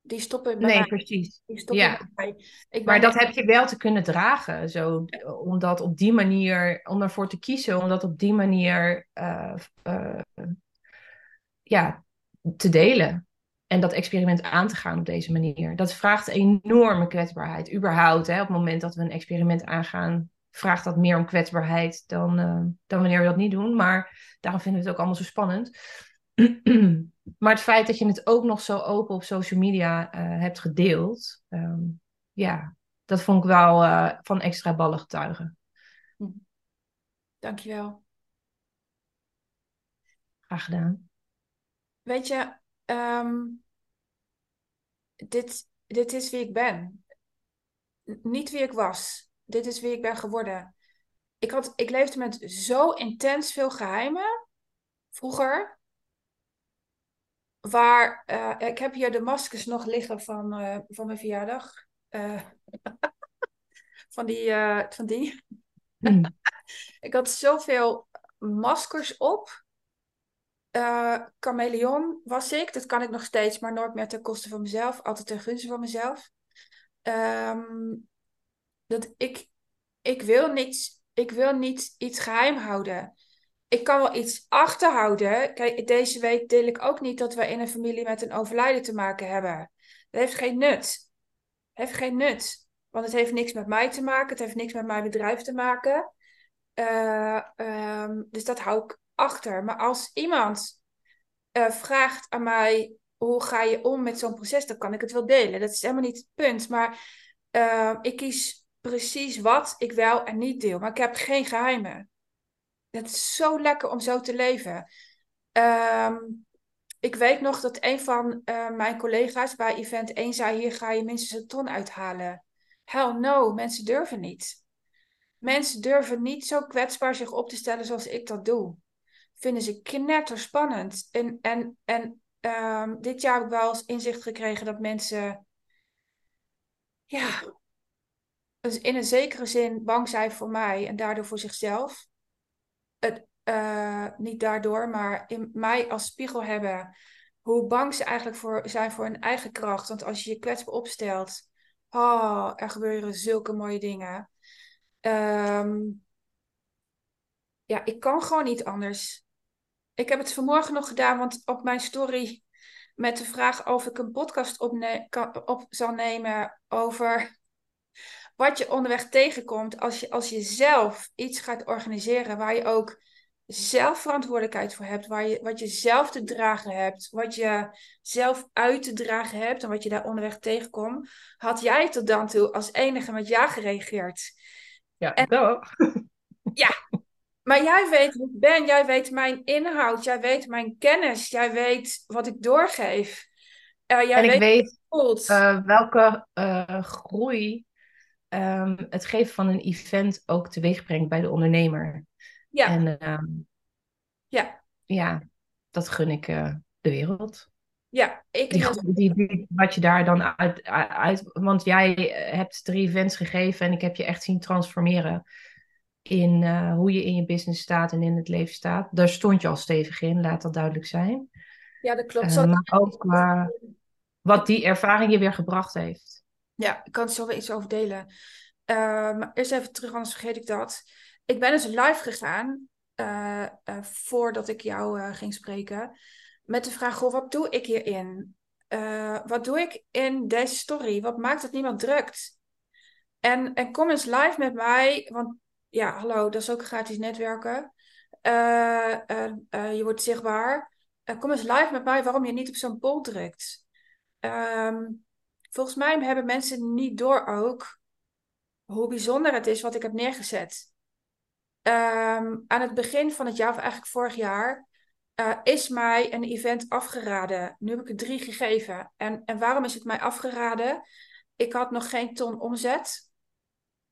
S1: Die stoppen bij
S2: nee,
S1: mij.
S2: precies.
S1: Die stoppen
S2: Ja.
S1: bij mij.
S2: Maar dat heb je wel te kunnen dragen. Zo, om dat op die manier, om ervoor te kiezen, om dat op die manier eh, eh, ja, te delen. En dat experiment aan te gaan op deze manier. Dat vraagt enorme kwetsbaarheid. Überhaupt, hè, op het moment dat we een experiment aangaan, vraagt dat meer om kwetsbaarheid dan, eh, dan wanneer we dat niet doen. Maar daarom vinden we het ook allemaal zo spannend. (clears throat) maar het feit dat je het ook nog zo open op social media eh, hebt gedeeld, ehm, ja, dat vond ik wel eh, van extra ballen getuigen.
S1: Dankjewel.
S2: Graag gedaan.
S1: Weet je, ehm, dit, dit is wie ik ben. N- Niet wie ik was. Dit is wie ik ben geworden. Ik, had, ik leefde met zo intens veel geheimen vroeger. Waar, eh, ik heb hier de maskers nog liggen van, eh, van mijn verjaardag. Eh, (laughs) van die, van die.
S2: Hm. (laughs)
S1: Ik had zoveel maskers op. Eh chameleon was ik. Dat kan ik nog steeds, maar nooit meer ten koste van mezelf. Altijd ten gunste van mezelf. Ehm, dat ik, ik wil niet, ik wil niet iets geheim houden. Ik kan wel iets achterhouden. Kijk, deze week deel ik ook niet dat we in een familie met een overlijden te maken hebben. Dat heeft geen nut. heeft geen nut. Want het heeft niks met mij te maken. Het heeft niks met mijn bedrijf te maken. Eh, ehm, dus dat hou ik achter. Maar als iemand eh, vraagt aan mij, hoe ga je om met zo'n proces, dan kan ik het wel delen. Dat is helemaal niet het punt. Maar eh, ik kies precies wat ik wel en niet deel. Maar ik heb geen geheimen. Het is zo lekker om zo te leven. Ehm, ik weet nog dat een van eh, mijn collega's bij event 1 zei: Hier ga je minstens een ton uithalen. Hell no, mensen durven niet. Mensen durven niet zo kwetsbaar zich op te stellen zoals ik dat doe. Vinden ze knetterspannend. En, en, en ehm, dit jaar heb ik wel eens inzicht gekregen dat mensen, ja, in een zekere zin bang zijn voor mij en daardoor voor zichzelf. Het, eh, niet daardoor, maar in mij als spiegel hebben hoe bang ze eigenlijk voor, zijn voor hun eigen kracht. Want als je je kwetsbaar opstelt, oh, er gebeuren zulke mooie dingen. Ehm, ja, ik kan gewoon niet anders. Ik heb het vanmorgen nog gedaan, want op mijn story met de vraag of ik een podcast op zal nemen over wat je onderweg tegenkomt als je, als je zelf iets gaat organiseren waar je ook zelf verantwoordelijkheid voor hebt, waar je, wat je zelf te dragen hebt, wat je zelf uit te dragen hebt en wat je daar onderweg tegenkomt, had jij tot dan toe als enige met ja gereageerd.
S2: Ja, en, wel. (laughs)
S1: Ja, maar jij weet wie ik ben, jij weet mijn inhoud, jij weet mijn kennis, jij weet wat ik doorgeef.
S2: Uh, jij en ik weet, weet uh, welke uh, groei um, het geven van een event ook teweeg brengt bij de ondernemer. Ja. En ehm,
S1: ja.
S2: ja, dat gun ik uh, de wereld.
S1: Ja,
S2: ik die, die, die, wat je daar dan uit, uit. Want jij hebt drie events gegeven en ik heb je echt zien transformeren in uh, hoe je in je business staat en in het leven staat. Daar stond je al stevig in, laat dat duidelijk zijn.
S1: Ja, dat klopt.
S2: Uh, maar ook uh, wat die ervaring je weer gebracht heeft.
S1: Ja, ik kan er zo weer iets over delen. maar eerst even terug, anders vergeet ik dat. Ik ben dus live gegaan voordat ik jou ging spreken. Met de vraag, goh, wat doe ik hierin? wat doe ik in deze story? Wat maakt dat niemand drukt? En, en kom eens live met mij, want ja, hallo, dat is ook gratis netwerken. Je wordt zichtbaar. kom eens live met mij waarom je niet op zo'n poll drukt. Ehm, volgens mij hebben mensen niet door ook hoe bijzonder het is wat ik heb neergezet. Ehm, aan het begin van het jaar, of eigenlijk vorig jaar, is mij een event afgeraden. Nu heb ik er drie gegeven. En, en waarom is het mij afgeraden? Ik had nog geen ton omzet.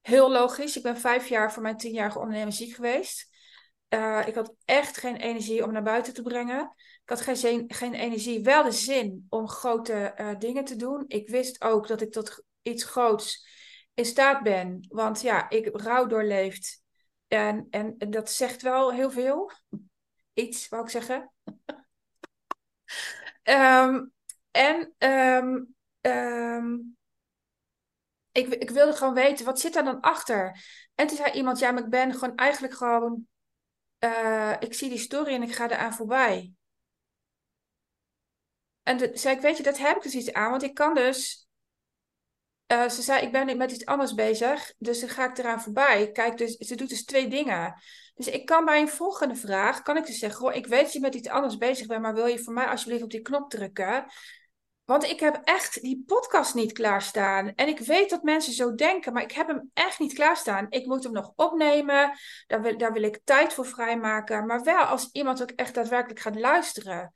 S1: Heel logisch. Ik ben vijf jaar voor mijn tienjarige ondernemer ziek geweest. Uh, ik had echt geen energie om naar buiten te brengen. Ik had geen, geen energie, wel de zin om grote uh, dingen te doen. Ik wist ook dat ik tot iets groots in staat ben. Want ja, ik rouw doorleefd. En, en, dat zegt wel heel veel. Iets, wou ik zeggen. um, (laughs) en um, um, ik, ik wilde gewoon weten, wat zit daar dan achter? En toen zei iemand, ja, maar ik ben gewoon eigenlijk gewoon... Uh, ik zie die story en ik ga eraan voorbij. En zei ik, weet je, dat heb ik dus iets aan. Want ik kan dus... Uh, ze zei, ik ben met iets anders bezig. Dus dan ga ik eraan voorbij. Kijk, dus, ze doet dus twee dingen. Dus ik kan bij een volgende vraag, kan ik dus zeggen, goh, ik weet dat je met iets anders bezig bent, maar wil je voor mij alsjeblieft op die knop drukken? Want ik heb echt die podcast niet klaarstaan. En ik weet dat mensen zo denken, maar ik heb hem echt niet klaarstaan. Ik moet hem nog opnemen. Daar wil, daar wil ik tijd voor vrijmaken. Maar wel als iemand ook echt daadwerkelijk gaat luisteren.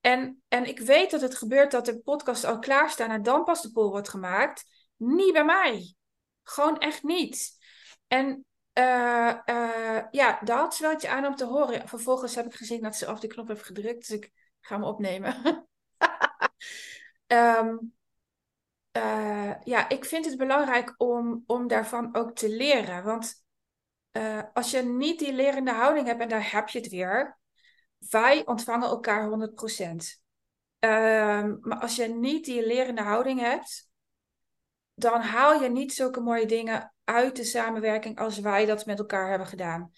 S1: En, en ik weet dat het gebeurt dat de podcast al klaarstaan en dan pas de poll wordt gemaakt. Niet bij mij. Gewoon echt niet. En uh, uh, ja, daar had ze wel iets aan om te horen. Vervolgens heb ik gezien dat ze op de knop heeft gedrukt. Dus ik ga hem opnemen. Um, (laughs) ja, ik vind het belangrijk om, om daarvan ook te leren. Want als je niet die lerende houding hebt, en daar heb je het weer, wij ontvangen elkaar 100%. Um, ehm, maar als je niet die lerende houding hebt, dan haal je niet zulke mooie dingen uit de samenwerking als wij dat met elkaar hebben gedaan.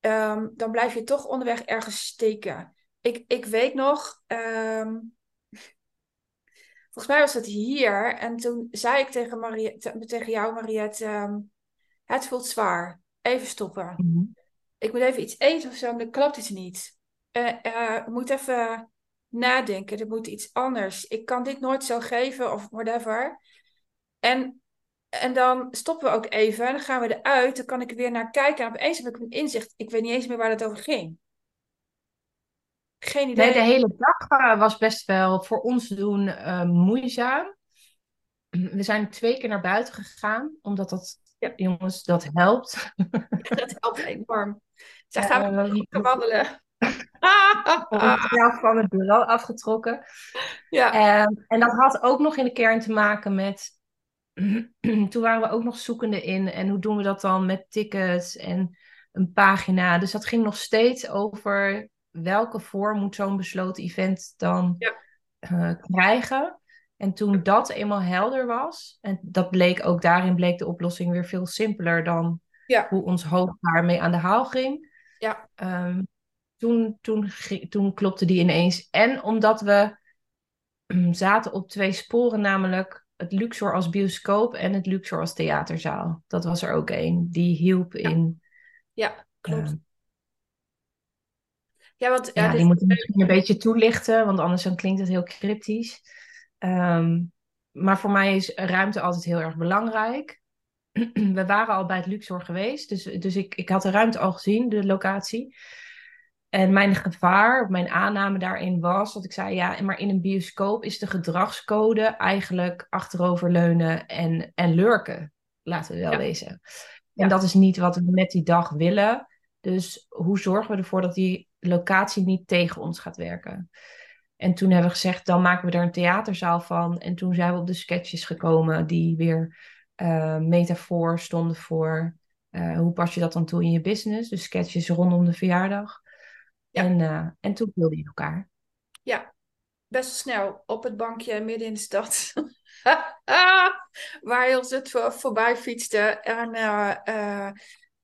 S1: Um, dan blijf je toch onderweg ergens steken. Ik, ik weet nog, um, Volgens mij was het hier. En toen zei ik tegen, Mariette, tegen jou, Mariette, ehm, het voelt zwaar. Even stoppen. Mhm. Ik moet even iets eten of zo, maar dat klopt iets niet. Uh, uh, moet even nadenken. Er moet iets anders. Ik kan dit nooit zo geven of whatever. En, en dan stoppen we ook even. En dan gaan we eruit. Dan kan ik er weer naar kijken. En opeens heb ik een inzicht. Ik weet niet eens meer waar het over ging. Geen idee.
S2: Nee, de hele dag uh, was best wel voor ons doen uh, moeizaam. We zijn twee keer naar buiten gegaan, omdat dat, ja. jongens, dat helpt. (laughs)
S1: dat helpt enorm. Zij gaan we uh, wandelen. (laughs)
S2: zelf (laughs) van het bureau afgetrokken. Ja. En, en dat had ook nog in de kern te maken met. (clears throat) Toen waren we ook nog zoekende in. En hoe doen we dat dan met tickets en een pagina? Dus dat ging nog steeds over welke vorm moet zo'n besloten event dan ja. uh, krijgen. En toen dat eenmaal helder was, en dat bleek ook daarin bleek de oplossing weer veel simpeler dan ja. hoe ons hoofd daarmee aan de haal ging.
S1: Ja.
S2: Ehm, toen, toen, toen klopte die ineens. En omdat we zaten op twee sporen, namelijk het Luxor als bioscoop en het Luxor als theaterzaal. Dat was er ook één. Die hielp in.
S1: Ja, klopt. Uh, ja, want,
S2: ja, die moeten misschien een beetje toelichten, want anders dan klinkt het heel cryptisch. Um, maar voor mij is ruimte altijd heel erg belangrijk. (clears throat) We waren al bij het Luxor geweest, dus, dus ik, ik had de ruimte al gezien, de locatie. En mijn gevaar, mijn aanname daarin was dat ik zei: ja, maar in een bioscoop is de gedragscode eigenlijk achteroverleunen en, en lurken. Laten we wel ja. wezen. En dat is niet wat we met die dag willen. Dus hoe zorgen we ervoor dat die locatie niet tegen ons gaat werken? En toen hebben we gezegd, dan maken we er een theaterzaal van. En toen zijn we op de sketches gekomen die weer uh, metafoor stonden voor uh, hoe pas je dat dan toe in je business. Dus sketches rondom de verjaardag. En, uh, en toen wilde je elkaar.
S1: Ja, best snel op het bankje midden in de stad. (laughs) Waar heel het voor, voorbij fietste. En uh,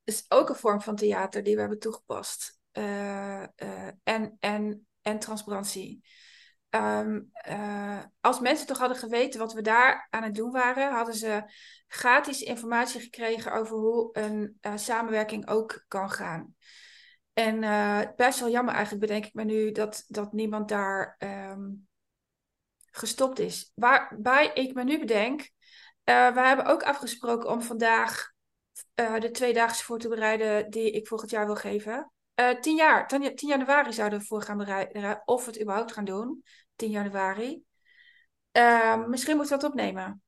S1: is ook een vorm van theater die we hebben toegepast. en, en, en transparantie. Um, als mensen toch hadden geweten wat we daar aan het doen waren, hadden ze gratis informatie gekregen over hoe een samenwerking ook kan gaan. En uh, best wel jammer eigenlijk, bedenk ik me nu, dat, dat niemand daar um, gestopt is. Waarbij ik me nu bedenk, uh, we hebben ook afgesproken om vandaag uh, de tweedaagse voor te bereiden die ik volgend jaar wil geven. 10 jaar, 10 januari zouden we voor gaan bereiden, of we het überhaupt gaan doen. 10 januari. Ehm, misschien moeten we dat opnemen.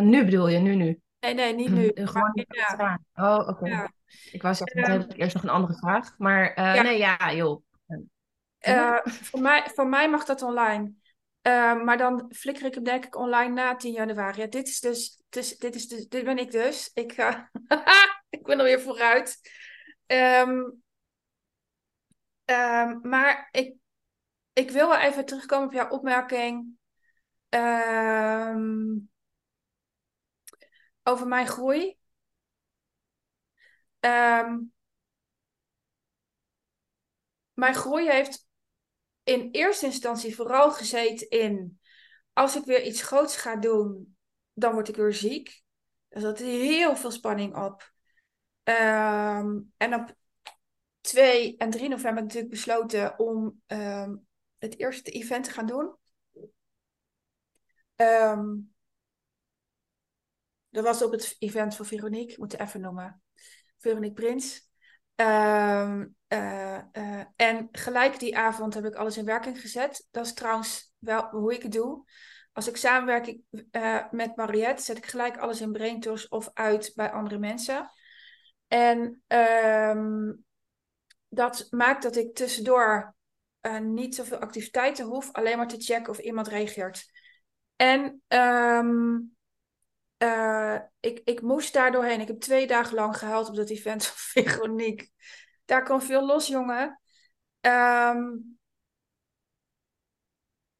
S2: nu bedoel je, nu, nu?
S1: Nee, nee, niet nu.
S2: Gewoon ja. Oh, oké. Ja. Ik was dan heb ik eerst nog een andere vraag. Maar uh, ja. nee, ja, joh.
S1: Uh, voor, mij, voor mij mag dat online. Uh, maar dan flikker ik hem denk ik online na 10 januari. Ja, dit is dus, dus, dit, is dus dit ben ik dus. Ik, ga (laughs) ik ben er weer vooruit. Um, um, maar ik, ik wil wel even terugkomen op jouw opmerking. Um, over mijn groei. Um, mijn groei heeft in eerste instantie vooral gezeten in... als ik weer iets groots ga doen, dan word ik weer ziek. Er zat heel veel spanning op. Um, en op 2 en 3 november heb ik natuurlijk besloten om um, het eerste event te gaan doen. Um, dat was op het event van Veronique, ik moet het even noemen. Veronique Prins. Uh, uh, uh, en gelijk die avond heb ik alles in werking gezet. Dat is trouwens wel hoe ik het doe. Als ik samenwerk eh, met Mariette, zet ik gelijk alles in BrainTools of uit bij andere mensen. En um, dat maakt dat ik tussendoor niet zoveel activiteiten hoef, alleen maar te checken of iemand reageert. En um, uh, ik, ik moest daar doorheen. Ik heb twee dagen lang gehuild op dat event (laughs) van Veronique. Daar kwam veel los, jongen. Um,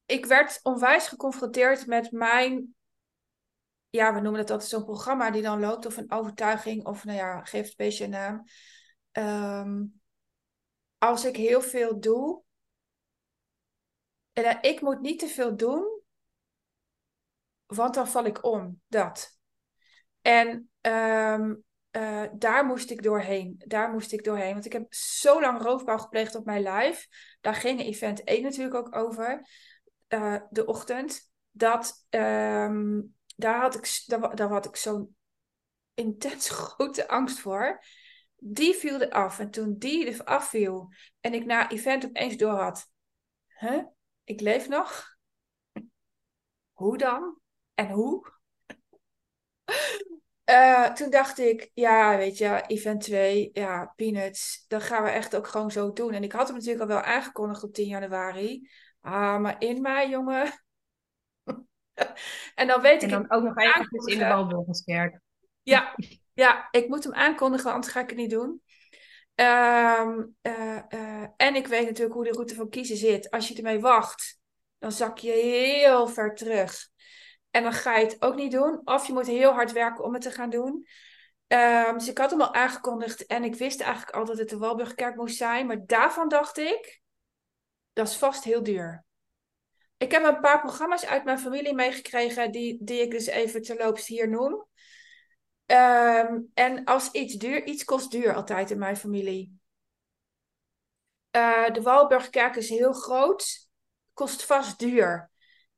S1: ik werd onwijs geconfronteerd met mijn. Ja, we noemen het altijd zo'n programma die dan loopt, of een overtuiging, of nou ja, geef het beetje een naam. Um, als ik heel veel doe. En uh, ik moet niet te veel doen, want dan val ik om. Dat. En um, uh, daar moest ik doorheen. Daar moest ik doorheen. Want ik heb zo lang roofbouw gepleegd op mijn live. Daar ging event 1 natuurlijk ook over. Uh, de ochtend. Dat, um, daar had ik, daar, daar had ik zo'n intens (laughs) grote angst voor. Die viel er af. En toen die er afviel en ik na event opeens door had. Huh? Ik leef nog? Hoe dan? En hoe? Uh, toen dacht ik, ja, weet je, event 2, ja, peanuts, dat gaan we echt ook gewoon zo doen. En ik had hem natuurlijk al wel aangekondigd op 10 januari. Ah, maar in mei, jongen. (laughs) en dan weet
S2: en
S1: ik...
S2: En dan ook nog even in de gescherpt.
S1: Ja, ja, ik moet hem aankondigen, anders ga ik het niet doen. Um, uh, uh, en ik weet natuurlijk hoe de route van kiezen zit. Als je ermee wacht, dan zak je heel ver terug. En dan ga je het ook niet doen. Of je moet heel hard werken om het te gaan doen. Ehm, dus ik had hem al aangekondigd en ik wist eigenlijk al dat het de Walburgkerk moest zijn. Maar daarvan dacht ik, dat is vast heel duur. Ik heb een paar programma's uit mijn familie meegekregen, die, die ik dus even terloops hier noem. Ehm, en als iets duur, iets kost duur altijd in mijn familie. Uh, de Walburgkerk is heel groot, kost vast duur.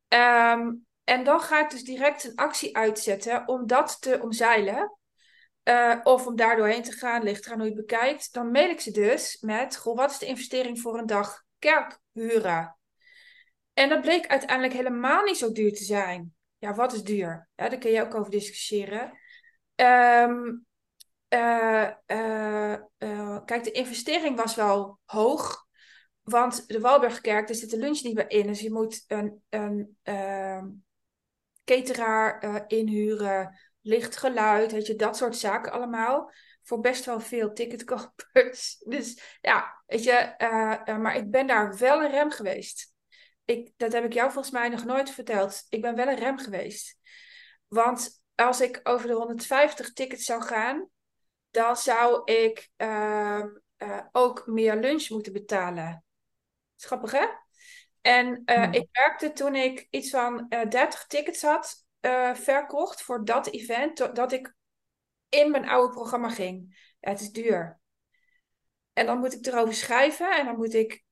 S1: Ehm, en dan ga ik dus direct een actie uitzetten om dat te omzeilen. Uh, of om daar doorheen te gaan, ligt eraan hoe je het bekijkt. Dan mail ik ze dus met, goh, wat is de investering voor een dag kerk huren? En dat bleek uiteindelijk helemaal niet zo duur te zijn. Ja, wat is duur? Ja, daar kun je ook over discussiëren. Um, uh, uh, kijk, de investering was wel hoog. Want de Walburgkerk, er zit de lunch niet meer in. Dus je moet een, een cateraar inhuren, licht geluid, je, dat soort zaken allemaal. Voor best wel veel ticketkopers. (laughs) Dus ja, weet je, maar ik ben daar wel een rem geweest ik, dat heb ik jou volgens mij nog nooit verteld. Ik ben wel een rem geweest. Want als ik over de 150 tickets zou gaan, dan zou ik ehm, eh, ook meer lunch moeten betalen. Schappig hè? En uh, hmm. ik merkte toen ik iets van uh, eh, 30 tickets had verkocht voor dat event, dat ik in mijn oude programma ging. het is duur. En dan moet ik erover schrijven en dan moet ik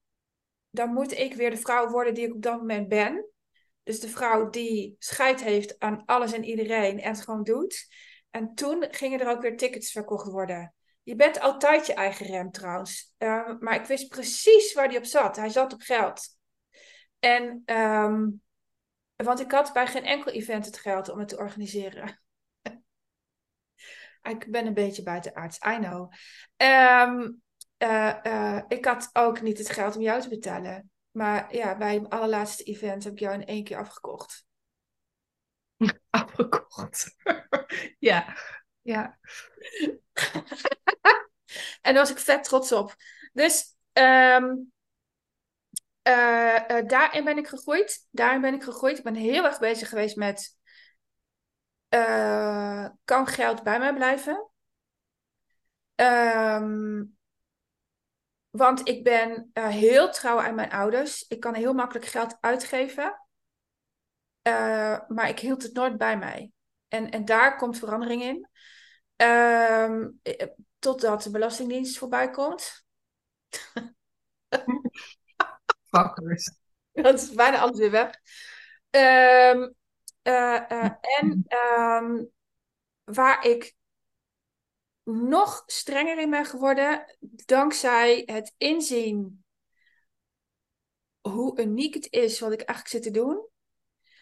S1: dan moet ik weer de vrouw worden die ik op dat moment ben. Dus de vrouw die scheid heeft aan alles en iedereen en het gewoon doet. En toen gingen er ook weer tickets verkocht worden. Je bent altijd je eigen rem trouwens. Maar ik wist precies waar die op zat. Hij zat op geld. En, um, want ik had bij geen enkel event het geld om het te organiseren. (laughs) ik ben een beetje buitenaards, I know. Um, uh, uh, ik had ook niet het geld om jou te betalen. Maar ja, bij mijn allerlaatste event heb ik jou in één keer afgekocht. (laughs)
S2: Afgekocht. (laughs) ja, ja.
S1: en daar was ik vet trots op. Dus um, uh, daarin ben ik gegroeid. Daarin ben ik gegroeid. Ik ben heel erg bezig geweest met... kan geld bij mij blijven? Um, want ik ben uh, heel trouw aan mijn ouders. Ik kan heel makkelijk geld uitgeven. Uh, maar ik hield het nooit bij mij. En, en daar komt verandering in. Uh, totdat de Belastingdienst voorbij komt. (laughs) (laughs) Dat is bijna alles weer weg. Um, en um, waar ik nog strenger in ben geworden dankzij het inzien hoe uniek het is wat ik eigenlijk zit te doen.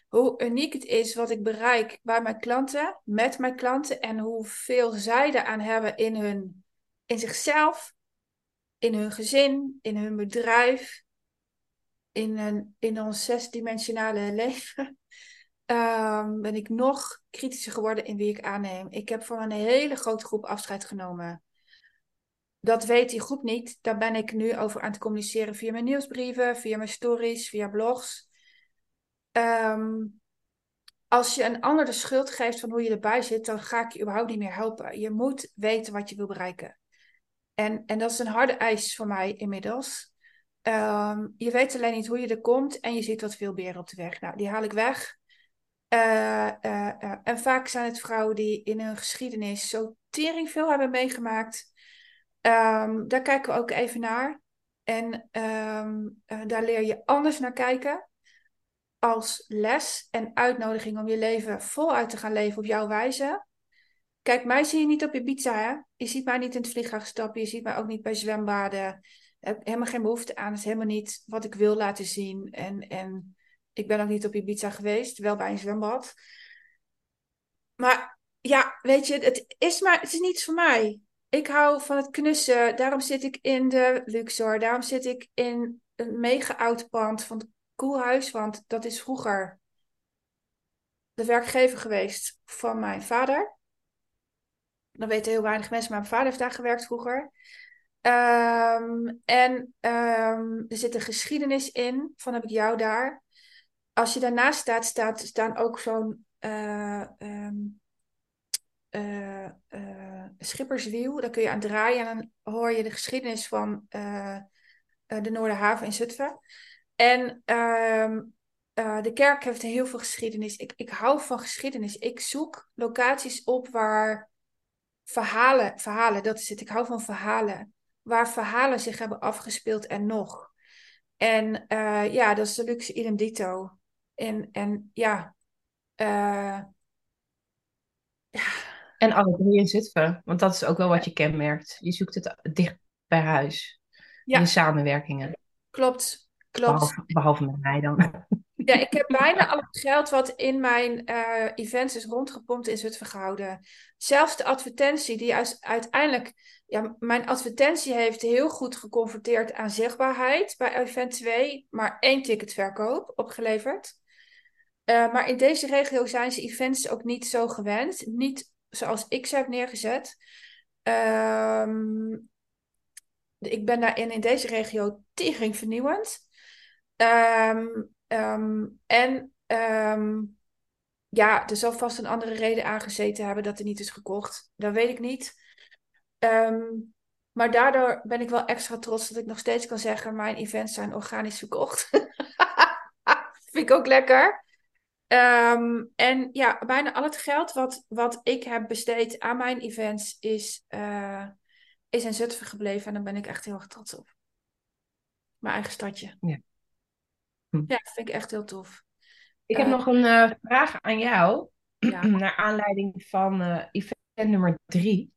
S1: Hoe uniek het is wat ik bereik bij mijn klanten, met mijn klanten en hoeveel zij eraan hebben in, hun, in zichzelf, in hun gezin, in hun bedrijf, in, een, in ons zesdimensionale leven. Ehm, ben ik nog kritischer geworden in wie ik aanneem. Ik heb van een hele grote groep afscheid genomen. Dat weet die groep niet. Daar ben ik nu over aan het communiceren via mijn nieuwsbrieven, via mijn stories, via blogs. Ehm, als je een ander de schuld geeft van hoe je erbij zit, dan ga ik je überhaupt niet meer helpen. Je moet weten wat je wil bereiken. En, en dat is een harde eis voor mij inmiddels. Ehm, je weet alleen niet hoe je er komt en je ziet wat veel beren op de weg. Nou, die haal ik weg. Uh, uh, en vaak zijn het vrouwen die in hun geschiedenis zo tering veel hebben meegemaakt. Um, daar kijken we ook even naar. En um, daar leer je anders naar kijken. Als les en uitnodiging om je leven voluit te gaan leven op jouw wijze. Kijk, mij zie je niet op je pizza, hè? Je ziet mij niet in het vliegtuig stappen. Je ziet mij ook niet bij zwembaden. Heb helemaal geen behoefte aan. Het is helemaal niet wat ik wil laten zien. En, en ik ben ook niet op Ibiza geweest, wel bij een zwembad. Maar ja, weet je, het is maar, het is niets voor mij. Ik hou van het knussen. Daarom zit ik in de Luxor. Daarom zit ik in een mega oud pand van het Koelhuis. Want dat is vroeger de werkgever geweest van mijn vader. Dan weten heel weinig mensen, maar mijn vader heeft daar gewerkt vroeger. Um, en um, er zit een geschiedenis in van heb ik jou daar als je daarnaast staat, staat staan ook zo'n uh, um, uh, uh, schipperswiel. Daar kun je aan draaien en dan hoor je de geschiedenis van de Noorderhaven in Zutphen. En ehm, de kerk heeft heel veel geschiedenis. Ik, ik hou van geschiedenis. Ik zoek locaties op waar verhalen, verhalen, dat is het. Ik hou van verhalen. Waar verhalen zich hebben afgespeeld en nog. En uh, ja, dat is de luxe idem dito. En, en ja, uh,
S2: ja. En alle drie in Zutphen, want dat is ook wel wat je kenmerkt. Je zoekt het dicht bij huis. Ja. In samenwerkingen.
S1: Klopt, klopt.
S2: Behalve, behalve met mij dan. (laughs)
S1: Ja, ik heb bijna al het geld wat in mijn uh, events is rondgepompt in Zutphen gehouden. Zelfs de advertentie, die uiteindelijk... Ja, mijn advertentie heeft heel goed geconverteerd aan zichtbaarheid bij event 2, maar één ticketverkoop opgeleverd. Uh, maar in deze regio zijn ze events ook niet zo gewend. Niet zoals ik ze heb neergezet. Um, ik ben daarin in deze regio tering vernieuwend. Um, Um, en ja, er zal vast een andere reden aangezeten hebben dat er niet is gekocht. Dat weet ik niet. Um, maar daardoor ben ik wel extra trots dat ik nog steeds kan zeggen: mijn events zijn organisch verkocht. (laughs) Vind ik ook lekker. Um, en ja, bijna al het geld wat, wat ik heb besteed aan mijn events is, uh, is in Zutphen gebleven. En daar ben ik echt heel erg trots op. Mijn eigen stadje.
S2: Ja.
S1: Hm. Ja, vind ik echt heel tof.
S2: Ik heb eh, nog een uh, vraag aan jou. Ja. (clears throat) Naar aanleiding van event nummer drie.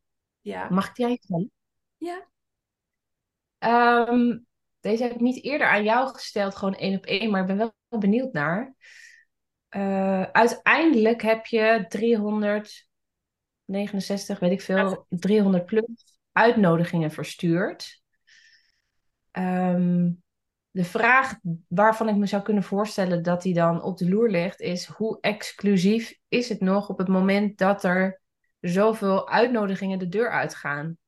S1: Ja.
S2: Mag ik jij stellen?
S1: Ja.
S2: Um, deze heb ik niet eerder aan jou gesteld, gewoon één op één, maar ik ben wel benieuwd naar. Uh, uiteindelijk heb je 369, weet ik veel, 300 plus uitnodigingen verstuurd. Um, de vraag waarvan ik me zou kunnen voorstellen dat die dan op de loer ligt, is hoe exclusief is het nog op het moment dat er zoveel uitnodigingen de deur uitgaan?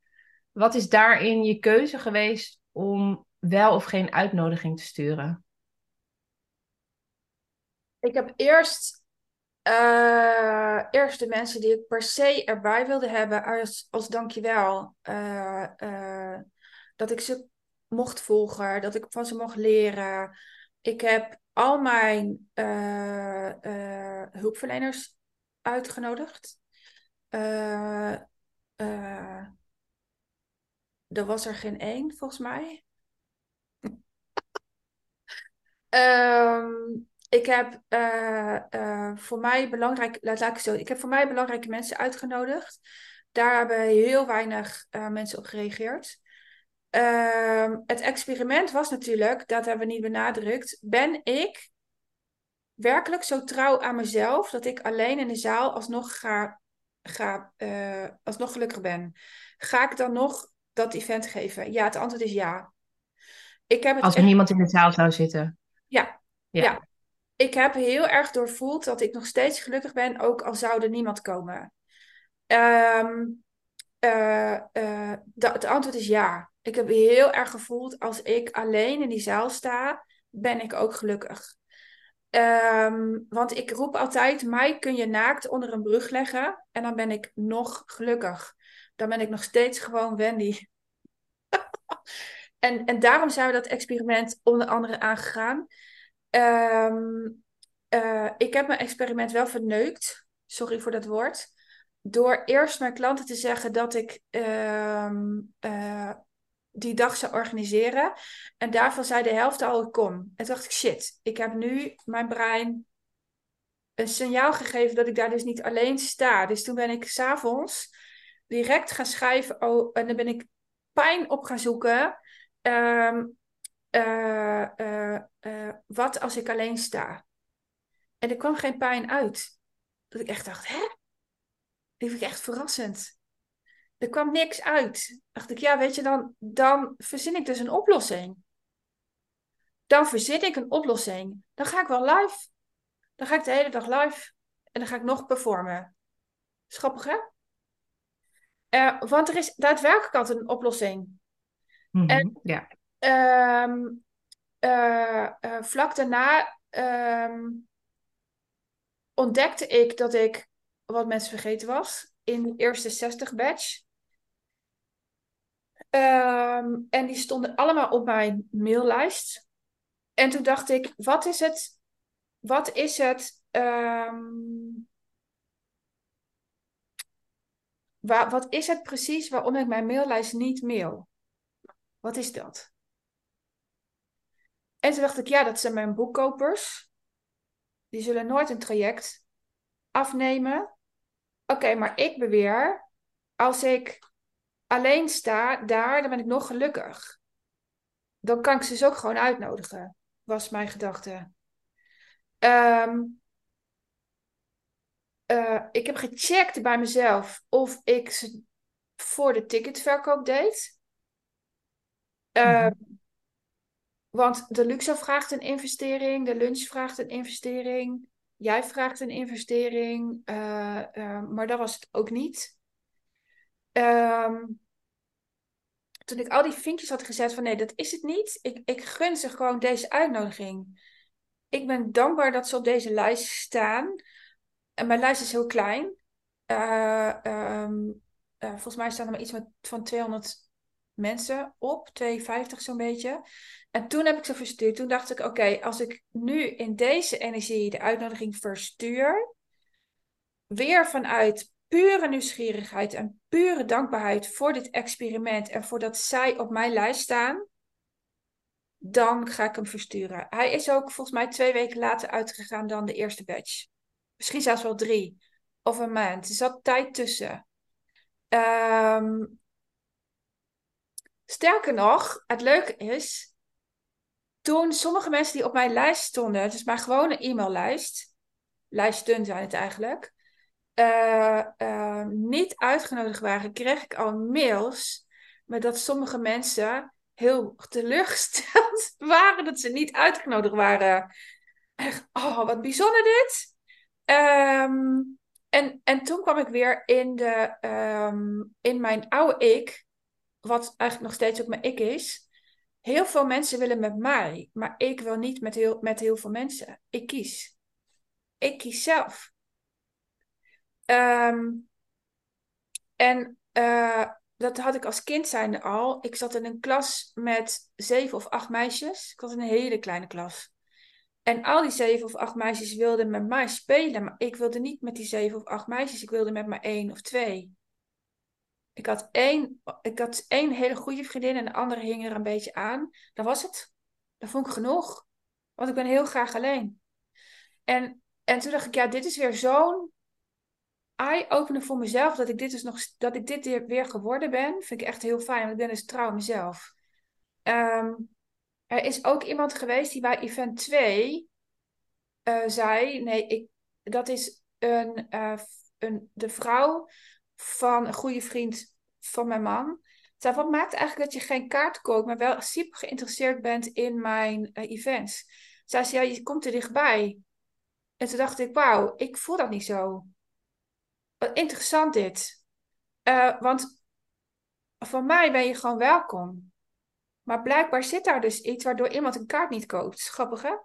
S2: Wat is daarin je keuze geweest om wel of geen uitnodiging te sturen?
S1: Ik heb eerst, uh, eerst de mensen die ik per se erbij wilde hebben als, als dankjewel. Uh, uh, dat ik ze mocht volgen, dat ik van ze mocht leren. Ik heb al mijn hulpverleners uitgenodigd. Uh, er was er geen één, volgens mij. um, (laughs) ik heb voor mij belangrijk, laat, laat ik zo, ik heb voor mij belangrijke mensen uitgenodigd. Daar hebben heel weinig mensen op gereageerd. Ehm, het experiment was natuurlijk, dat hebben we niet benadrukt, ben ik werkelijk zo trouw aan mezelf dat ik alleen in de zaal alsnog ga, ga uh, alsnog gelukkig ben? Ga ik dan nog dat event geven? Ja, het antwoord is ja.
S2: Ik heb het Als er niemand in de zaal zou zitten.
S1: Ja, ja, ja. Ik heb heel erg doorvoeld dat ik nog steeds gelukkig ben, ook al zou er niemand komen. Um, uh, uh, het antwoord is ja. Ik heb heel erg gevoeld, als ik alleen in die zaal sta, ben ik ook gelukkig. Um, want ik roep altijd, mij kun je naakt onder een brug leggen en dan ben ik nog gelukkig. Dan ben ik nog steeds gewoon Wendy. (laughs) en, en daarom zijn we dat experiment onder andere aangegaan. Um, uh, ik heb mijn experiment wel verneukt. Sorry voor dat woord. Door eerst mijn klanten te zeggen dat ik um, uh, die dag zou organiseren. En daarvan zei de helft al, ik kom. En toen dacht ik, shit, ik heb nu mijn brein een signaal gegeven dat ik daar dus niet alleen sta. Dus toen ben ik s'avonds direct gaan schrijven. Oh, en dan ben ik pijn op gaan zoeken. Um, uh, uh, uh, wat als ik alleen sta? En er kwam geen pijn uit. Dat ik echt dacht, hè? Die vind ik echt verrassend er kwam niks uit. Dacht ik, ja, weet je, dan, dan verzin ik dus een oplossing. Dan verzin ik een oplossing. Dan ga ik wel live. Dan ga ik de hele dag live. En dan ga ik nog performen. Schappig, hè? Uh, want er is daadwerkelijk altijd een oplossing.
S2: Mm en, ja.
S1: Um, uh, uh, vlak daarna um, ontdekte ik dat ik wat mensen vergeten was in de eerste 60 batch. Ehm, en die stonden allemaal op mijn maillijst. En toen dacht ik, wat is het? Wat is het? ehm, wa- wat is het precies waarom ik mijn maillijst niet mail? Wat is dat? En toen dacht ik, ja, dat zijn mijn boekkopers. Die zullen nooit een traject afnemen. Oké, maar ik beweer, als ik alleen sta daar, dan ben ik nog gelukkig. Dan kan ik ze dus ook gewoon uitnodigen, was mijn gedachte. Ehm, eh, ik heb gecheckt bij mezelf of ik ze voor de ticketverkoop deed. Ehm, Want de luxe vraagt een investering, de lunch vraagt een investering, jij vraagt een investering, eh, eh, maar dat was het ook niet. Ehm, toen ik al die vinkjes had gezet van nee, dat is het niet. Ik, ik gun ze gewoon deze uitnodiging. Ik ben dankbaar dat ze op deze lijst staan. En mijn lijst is heel klein. Eh, ehm, eh, volgens mij staan er maar iets met, van 200 mensen op, 250 zo'n beetje. En toen heb ik ze verstuurd. Toen dacht ik, oké, als ik nu in deze energie de uitnodiging verstuur, weer vanuit pure nieuwsgierigheid en pure dankbaarheid voor dit experiment en voor dat zij op mijn lijst staan, dan ga ik hem versturen. Hij is ook volgens mij twee weken later uitgegaan dan de eerste batch. Misschien zelfs wel drie of een maand. Er zat tijd tussen. Ehm, sterker nog, het leuke is, toen sommige mensen die op mijn lijst stonden, het is maar gewoon een e-maillijst, lijsten zijn het eigenlijk, eh, eh, niet uitgenodigd waren, kreeg ik al mails met dat sommige mensen heel teleurgesteld (laughs) waren dat ze niet uitgenodigd waren. Echt, oh, wat bijzonder dit. Ehm, en, en toen kwam ik weer in, de, ehm, in mijn oude ik, wat eigenlijk nog steeds ook mijn ik is. Heel veel mensen willen met mij, maar ik wil niet met heel, met heel veel mensen. Ik kies. Ik kies zelf. Ehm, en eh, dat had ik als kind zijnde al. Ik zat in een klas met zeven of acht meisjes. Ik in een hele kleine klas. En al die zeven of acht meisjes wilden met mij spelen, maar ik wilde niet met die zeven of acht meisjes. Ik wilde met maar één of twee. Ik had één, ik had één hele goede vriendin en de andere hing er een beetje aan. Dat was het. Dat vond ik genoeg. Want ik ben heel graag alleen. En, en toen dacht ik, ja, dit is weer zo'n eye-opener voor mezelf. Dat ik dit dus nog, dat ik dit weer, geworden ben. Vind ik echt heel fijn. Want ik ben dus trouw mezelf. Ehm, er is ook iemand geweest die bij event 2 eh, zei: Nee, ik, dat is een, eh, een, de vrouw van een goede vriend van mijn man. Zei, wat maakt eigenlijk dat je geen kaart koopt, maar wel super geïnteresseerd bent in mijn uh, events? Zij zei, ja, je komt er dichtbij. En toen dacht ik, wauw, ik voel dat niet zo. Wat interessant dit. Uh, want van mij ben je gewoon welkom. Maar blijkbaar zit daar dus iets waardoor iemand een kaart niet koopt. Grappig, hè?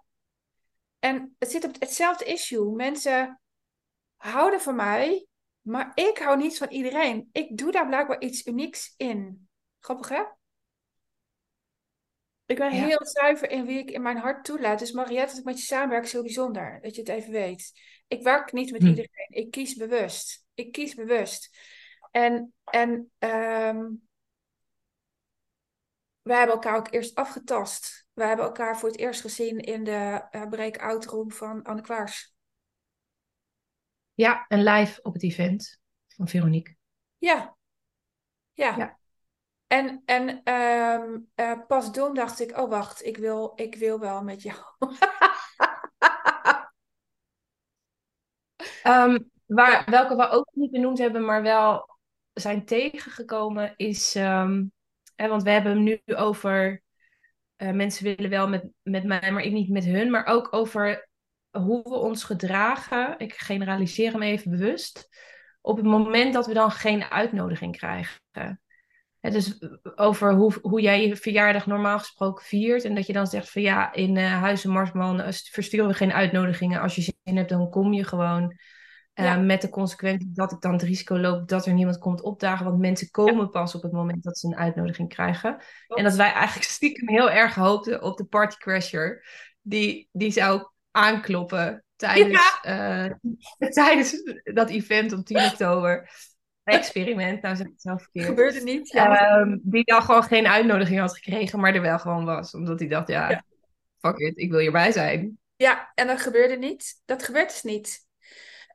S1: En het zit op hetzelfde issue. Mensen houden van mij, maar ik hou niet van iedereen. Ik doe daar blijkbaar iets unieks in. Grappig, hè? Ik ben
S2: Ja.
S1: heel zuiver in wie ik in mijn hart toelaat. Dus Mariette, als ik met je samenwerk, is heel bijzonder. Dat je het even weet. Ik werk niet met
S2: Hm.
S1: iedereen. Ik kies bewust. Ik kies bewust. En, en ehm, wij hebben elkaar ook eerst afgetast. We hebben elkaar voor het eerst gezien in de eh break-out room van Anne Kwaars.
S2: Ja, en live op het event van Veronique.
S1: Ja. Ja.
S2: Ja.
S1: En, en ehm, eh, pas toen dacht ik, oh wacht, ik wil, ik wil wel met jou. (laughs)
S2: Ehm, waar, Welke we ook niet benoemd hebben, maar wel zijn tegengekomen, is. ehm, hè, want we hebben hem nu over. eh, mensen willen wel met, met mij, maar ik niet met hun. Maar ook over hoe we ons gedragen. Ik generaliseer hem even bewust. Op het moment dat we dan geen uitnodiging krijgen. Hè, dus over hoe, hoe jij je verjaardag normaal gesproken viert. En dat je dan zegt van ja, in eh Huizen Marsman versturen we geen uitnodigingen. Als je zin hebt, dan kom je gewoon. Uh, Met de consequentie dat ik dan het risico loop dat er niemand komt opdagen. Want mensen komen pas op het moment dat ze een uitnodiging krijgen. En dat wij eigenlijk stiekem heel erg hoopten op de partycrasher. Die, die zou aankloppen tijdens, ja. uh, (laughs) tijdens dat event op 10 oktober. Experiment, nou zeg ik het zelf verkeerd.
S1: Gebeurde niet, ja.
S2: Um, die dan gewoon geen uitnodiging had gekregen, maar er wel gewoon was. Omdat hij dacht, ja, ja. fuck it, ik wil hierbij zijn.
S1: Ja, en dat gebeurde niet. Dat gebeurt dus niet.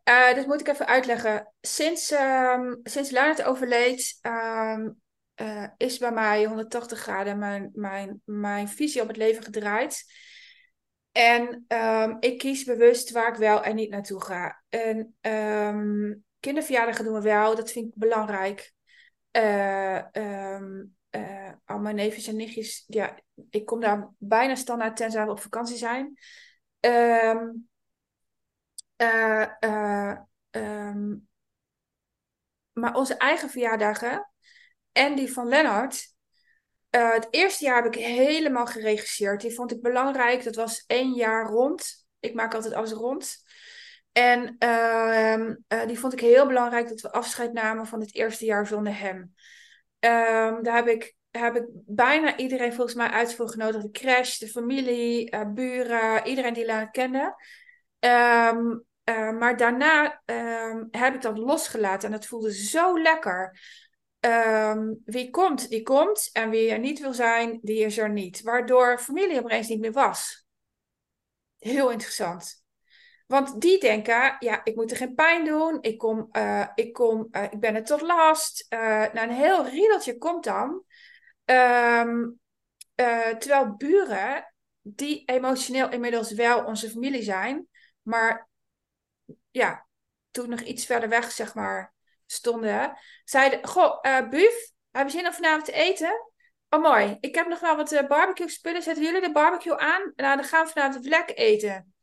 S1: Uh, dit moet ik even uitleggen. Sinds, um, sinds Leonard overleed, um, uh, is bij mij 180 graden mijn, mijn, mijn visie op het leven gedraaid. En um, ik kies bewust waar ik wel en niet naartoe ga. En kinderverjaardagen doen we wel, dat vind ik belangrijk. Uh, al mijn neefjes en nichtjes, ja, ik kom daar bijna standaard tenzij we op vakantie zijn. Um, uh, uh, um, maar onze eigen verjaardagen en die van Lennart. Uh, het eerste jaar heb ik helemaal geregisseerd. Die vond ik belangrijk. Dat was één jaar rond. Ik maak altijd alles rond. En ehm, die vond ik heel belangrijk dat we afscheid namen van het eerste jaar zonder hem. Um, daar heb ik, heb ik bijna iedereen volgens mij uit voor genodigd. De crash, de familie, buren, iedereen die Lennart kende. Um, uh, maar daarna um, heb ik dat losgelaten en het voelde zo lekker. Um, wie komt, die komt. En wie er niet wil zijn, die is er niet. Waardoor familie opeens niet meer was. Heel interessant. Want die denken, ja, ik moet er geen pijn doen. Ik, kom, uh, ik, kom, uh, ik ben er tot last. nou, een heel riedeltje komt dan. Terwijl buren, die emotioneel inmiddels wel onze familie zijn, maar ja, toen nog iets verder weg, zeg maar, stonden, zeiden: Goh, uh, Buf, hebben zin om vanavond te eten? Oh, mooi. Ik heb nog wel wat uh, barbecue spullen. Zetten jullie de barbecue aan? Nou, dan gaan we vanavond vlek eten.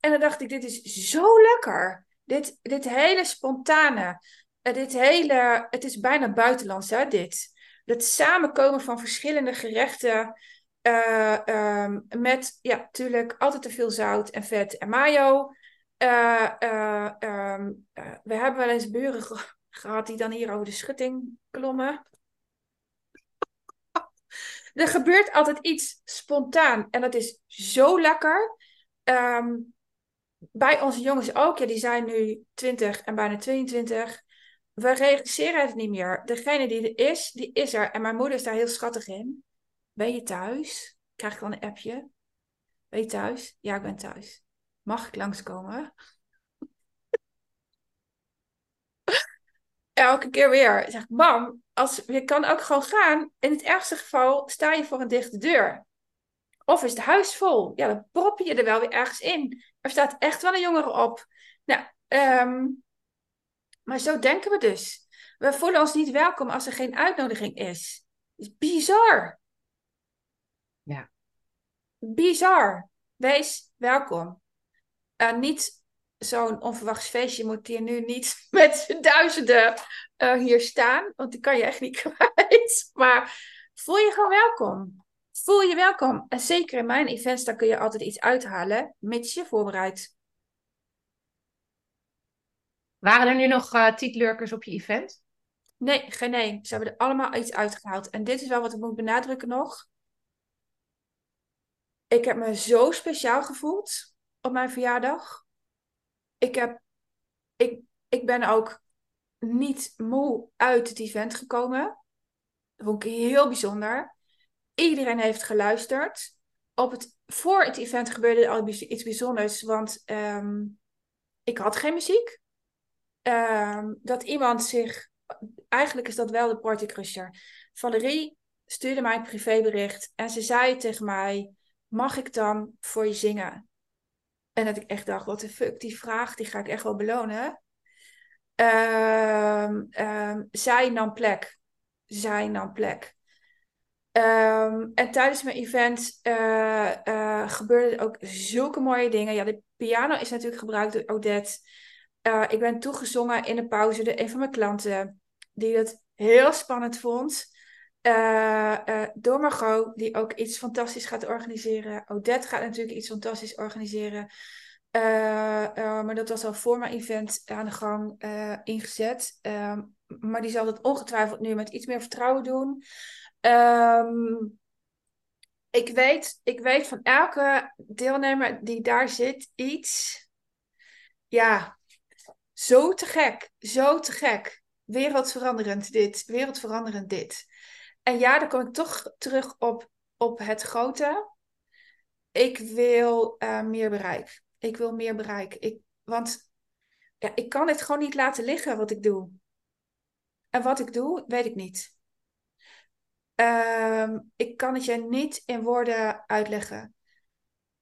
S1: En dan dacht ik: Dit is zo lekker. Dit, dit hele spontane. Uh, dit hele. Het is bijna buitenlands, hè, dit. Het samenkomen van verschillende gerechten. Um, met, ja, natuurlijk altijd te veel zout en vet en mayo. Uh, uh, um, uh, we hebben wel eens buren ge gehad die dan hier over de schutting klommen. er gebeurt altijd iets spontaan en dat is zo lekker. Um, bij onze jongens ook, ja, die zijn nu 20 en bijna 22. We regisseren het niet meer. Degene die er is, die is er. En mijn moeder is daar heel schattig in. Ben je thuis? Krijg ik dan een appje? Ben je thuis? Ja, ik ben thuis. Mag ik langskomen? (laughs) Elke keer weer. Zeg ik, mam, als, je kan ook gewoon gaan. In het ergste geval sta je voor een dichte deur. Of is het huis vol? Ja, dan prop je er wel weer ergens in. Er staat echt wel een jongere op. Nou, um, maar zo denken we dus. We voelen ons niet welkom als er geen uitnodiging is. Het is bizar.
S2: Ja.
S1: Bizar. Wees welkom uh, niet zo'n onverwachts feestje moet hier nu niet (laughs) met duizenden uh, hier staan. Want die kan je echt niet (laughs) kwijt. Maar voel je gewoon welkom. Voel je welkom. En zeker in mijn events, daar kun je altijd iets uithalen, mits je voorbereidt.
S2: Waren er nu nog uh, tietlurkers op je event?
S1: Nee, geen nee. Ze hebben er allemaal iets uitgehaald. En dit is wel wat ik moet benadrukken nog. Ik heb me zo speciaal gevoeld op mijn verjaardag. Ik, heb, ik, ik ben ook niet moe uit het event gekomen. Dat vond ik heel bijzonder. Iedereen heeft geluisterd. Op het, voor het event gebeurde al iets bijzonders, want ehm, ik had geen muziek. Um, dat iemand zich, eigenlijk is dat wel de partycrusher. Valerie stuurde mij een privébericht en ze zei tegen mij: Mag ik dan voor je zingen? En dat ik echt dacht, wat de fuck, die vraag, die ga ik echt wel belonen. Um, um, zij nam plek. Zij nam plek. Um, en tijdens mijn event uh, gebeurden ook zulke mooie dingen. Ja, de piano is natuurlijk gebruikt door Odette. Uh, ik ben toegezongen in de pauze door een van mijn klanten, die het heel spannend vond. Door Margot, die ook iets fantastisch gaat organiseren. Odette gaat natuurlijk iets fantastisch organiseren. maar dat was al voor mijn event aan de gang ingezet. Ehm, maar die zal het ongetwijfeld nu met iets meer vertrouwen doen. Ehm, ik, weet, ik weet van elke deelnemer die daar zit iets. Ja, zo te gek. Zo te gek. Wereldveranderend dit. Wereldveranderend dit. En ja, dan kom ik toch terug op, op het grote. Ik wil uh, meer bereik. Ik wil meer bereik. Ik, want ja, ik kan het gewoon niet laten liggen wat ik doe. En wat ik doe, weet ik niet. Um, ik kan het je niet in woorden uitleggen.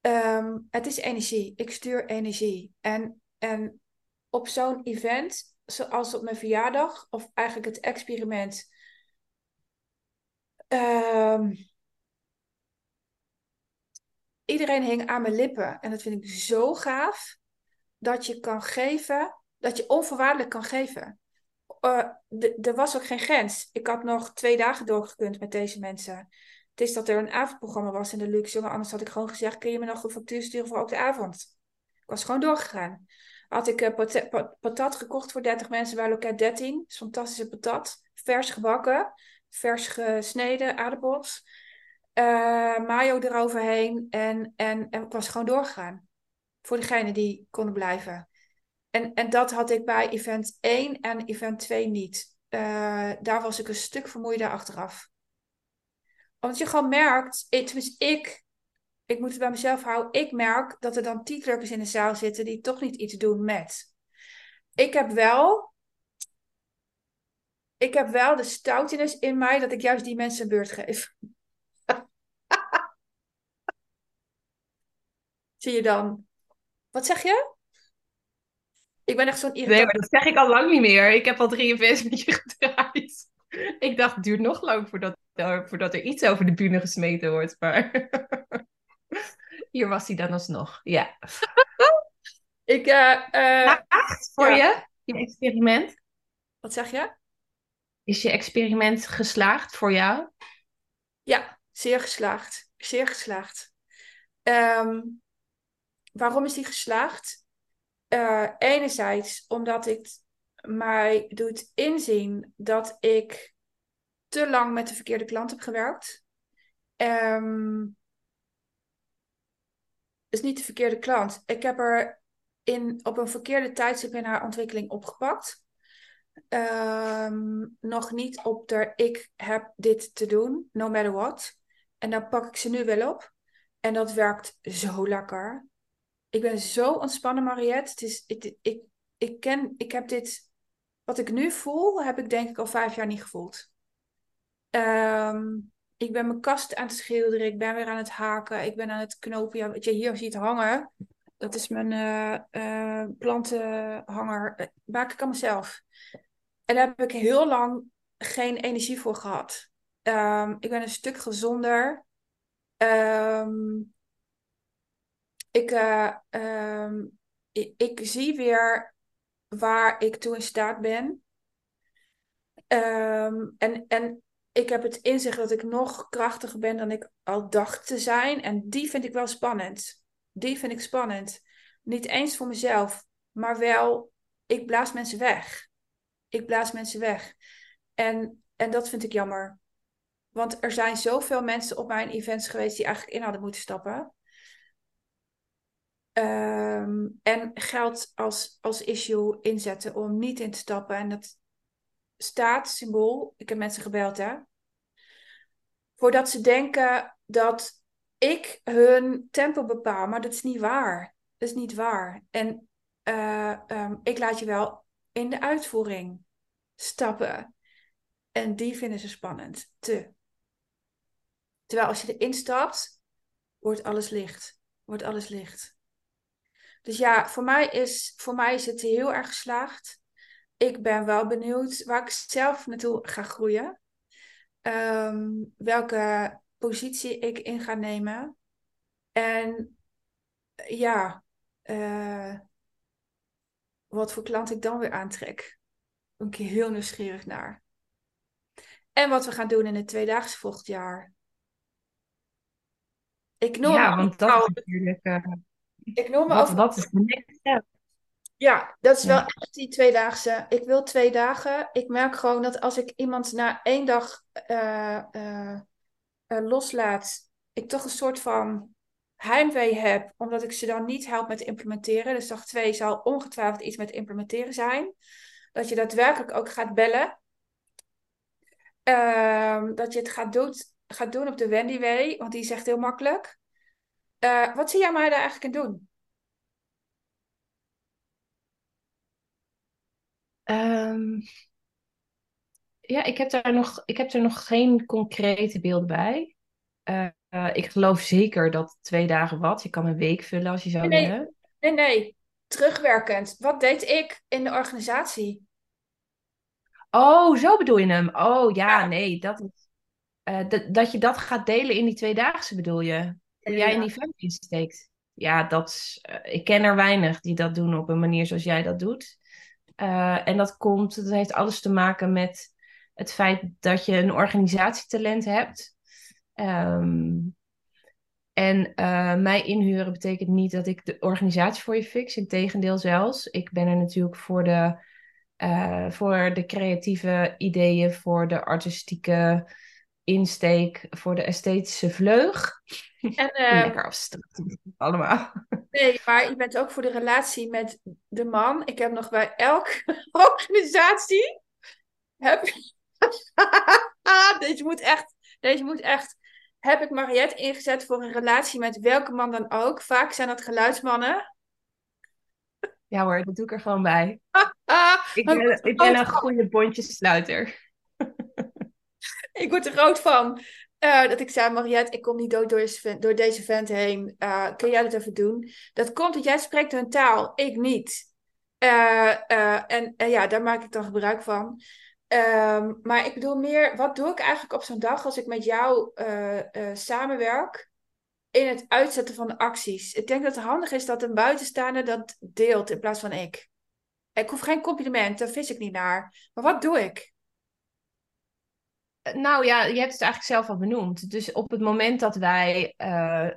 S1: Um, het is energie. Ik stuur energie. En, en op zo'n event, zoals op mijn verjaardag, of eigenlijk het experiment. Um, iedereen hing aan mijn lippen. En dat vind ik zo gaaf. Dat je kan geven, dat je onvoorwaardelijk kan geven. Uh, er was ook geen grens. Ik had nog twee dagen doorgekund met deze mensen. Het is dat er een avondprogramma was in de luxe. Anders had ik gewoon gezegd: kun je me nog een factuur sturen voor ook de avond? Ik was gewoon doorgegaan. Had ik uh, patat gekocht voor 30 mensen bij loket 13. Fantastische patat. Vers gebakken, vers gesneden aardappels. Uh, mayo eroverheen. En, en, en ik was gewoon doorgegaan. Voor degenen die konden blijven. En, en dat had ik bij event 1 en event 2 niet. Uh, daar was ik een stuk vermoeider achteraf. Want je gewoon merkt, tenminste ik, ik moet het bij mezelf houden, ik merk dat er dan titelers in de zaal zitten die toch niet iets doen met. Ik heb wel, ik heb wel de stoutiness in mij dat ik juist die mensen een beurt geef. (laughs) Zie je dan? Wat zeg je? Ik ben echt zo'n
S2: irritant. Nee, maar dat zeg ik al lang niet meer. Ik heb al drie events met je gedraaid. Ik dacht, het duurt nog lang voordat, uh, voordat er iets over de bühne gesmeten wordt. Maar (laughs) hier was hij dan alsnog. Ja. (laughs)
S1: ik, uh, uh,
S2: voor je, je experiment?
S1: Wat zeg je?
S2: Is je experiment geslaagd voor jou?
S1: Ja, zeer geslaagd. Zeer geslaagd. Um, waarom is die geslaagd? uh, enerzijds omdat ik mij doet inzien dat ik te lang met de verkeerde klant heb gewerkt. Um, is niet de verkeerde klant. Ik heb er in, op een verkeerde tijdstip in haar ontwikkeling opgepakt. Um, nog niet op de ik heb dit te doen, no matter what. En dan pak ik ze nu wel op. En dat werkt zo lekker ik ben zo ontspannen, Mariette. Het is, ik, ik, ik, ken, ik heb dit, wat ik nu voel, heb ik denk ik al vijf jaar niet gevoeld. Ehm, ik ben mijn kast aan het schilderen, ik ben weer aan het haken, ik ben aan het knopen. Ja, wat je hier ziet hangen, dat is mijn uh, uh, plantenhanger. Uh, maak ik aan mezelf. En daar heb ik heel lang geen energie voor gehad. Um, ik ben een stuk gezonder. Um, ik, uh, um, ik, ik, zie weer waar ik toe in staat ben. En, en ik heb het inzicht dat ik nog krachtiger ben dan ik al dacht te zijn. En die vind ik wel spannend. Die vind ik spannend. Niet eens voor mezelf, maar wel, ik blaas mensen weg. Ik blaas mensen weg. En, en dat vind ik jammer. Want er zijn zoveel mensen op mijn events geweest die eigenlijk in hadden moeten stappen. Ehm, en geld als, als issue inzetten om niet in te stappen. En dat staat symbool. Ik heb mensen gebeld, hè. Voordat ze denken dat ik hun tempo bepaal. Maar dat is niet waar. Dat is niet waar. En uh, um, ik laat je wel in de uitvoering stappen. En die vinden ze spannend. Te. Terwijl als je erin stapt, wordt alles licht. Wordt alles licht. Dus ja, voor mij, is, voor mij is het heel erg geslaagd. Ik ben wel benieuwd waar ik zelf naartoe ga groeien. Ehm, welke positie ik in ga nemen. En ja, uh, wat voor klant ik dan weer aantrek. Ben ik heel nieuwsgierig naar. En wat we gaan doen in het tweedaagse volgend jaar.
S2: Ik noem ja, want dat is natuurlijk... Uh
S1: Ik noem me over...
S2: wat is de next step?
S1: Ja, dat is wel echt die tweedaagse. Ik wil twee dagen. Ik merk gewoon dat als ik iemand na één dag eh, eh, eh, loslaat, ik toch een soort van heimwee heb, omdat ik ze dan niet help met implementeren. Dus dag twee zal ongetwijfeld iets met implementeren zijn. Dat je daadwerkelijk ook gaat bellen. Ehm, dat je het gaat doen, gaat doen op de Wendy Way, want die echt heel makkelijk. Eh, wat zie jij mij daar eigenlijk in doen?
S2: Ehm, ja, ik heb daar nog, ik heb er nog geen concrete beelden bij. Eh, eh, ik geloof zeker dat twee dagen wat. Je kan een week vullen als je zou
S1: Nee,
S2: willen.
S1: nee, nee. Terugwerkend. Wat deed ik in de organisatie?
S2: Oh, zo bedoel je hem. Oh ja,
S1: Ja,
S2: nee. Dat, eh, dat, dat je dat gaat delen in die tweedaagse bedoel je? Hoe jij een
S1: ja.
S2: event insteekt. Ja, dat is, eh, ik ken er weinig die dat doen op een manier zoals jij dat doet. En dat komt, dat heeft alles te maken met het feit dat je een organisatietalent hebt. Ehm, en eh, mij inhuren betekent niet dat ik de organisatie voor je fix. Integendeel zelfs. Ik ben er natuurlijk voor de, eh, voor de creatieve ideeën, voor de artistieke insteek, voor de esthetische vleug. (laughs)
S1: En eh,
S2: Lekker allemaal. (laughs)
S1: nee, maar je bent ook voor de relatie met de man. Ik heb nog bij elke (laughs) organisatie. Heb... deze moet echt. Deze moet echt. Heb ik Mariette ingezet voor een relatie met welke man dan ook? Vaak zijn dat geluidsmannen.
S2: Ja hoor, dat doe ik er gewoon bij.
S1: Ah, (laughs)
S2: Ik
S1: ik
S2: ben, ik een goede bondjesluiter. (laughs)
S1: Ik word er rood van. Eh, dat ik zei, Mariette, ik kom niet dood door, deze vent- door deze vent heen. Eh, kun jij dat even doen? Dat komt dat jij spreekt hun taal, ik niet. Eh, en en ja, daar maak ik dan gebruik van. Ehm, maar ik bedoel meer, wat doe ik eigenlijk op zo'n dag als ik met jou eh, eh, samenwerk in het uitzetten van de acties? Ik denk dat het handig is dat een buitenstaander dat deelt in plaats van ik. Ik hoef geen compliment, daar vis ik niet naar. Maar wat doe ik?
S2: Nou ja, je hebt het eigenlijk zelf al benoemd. Dus op het moment dat wij eh,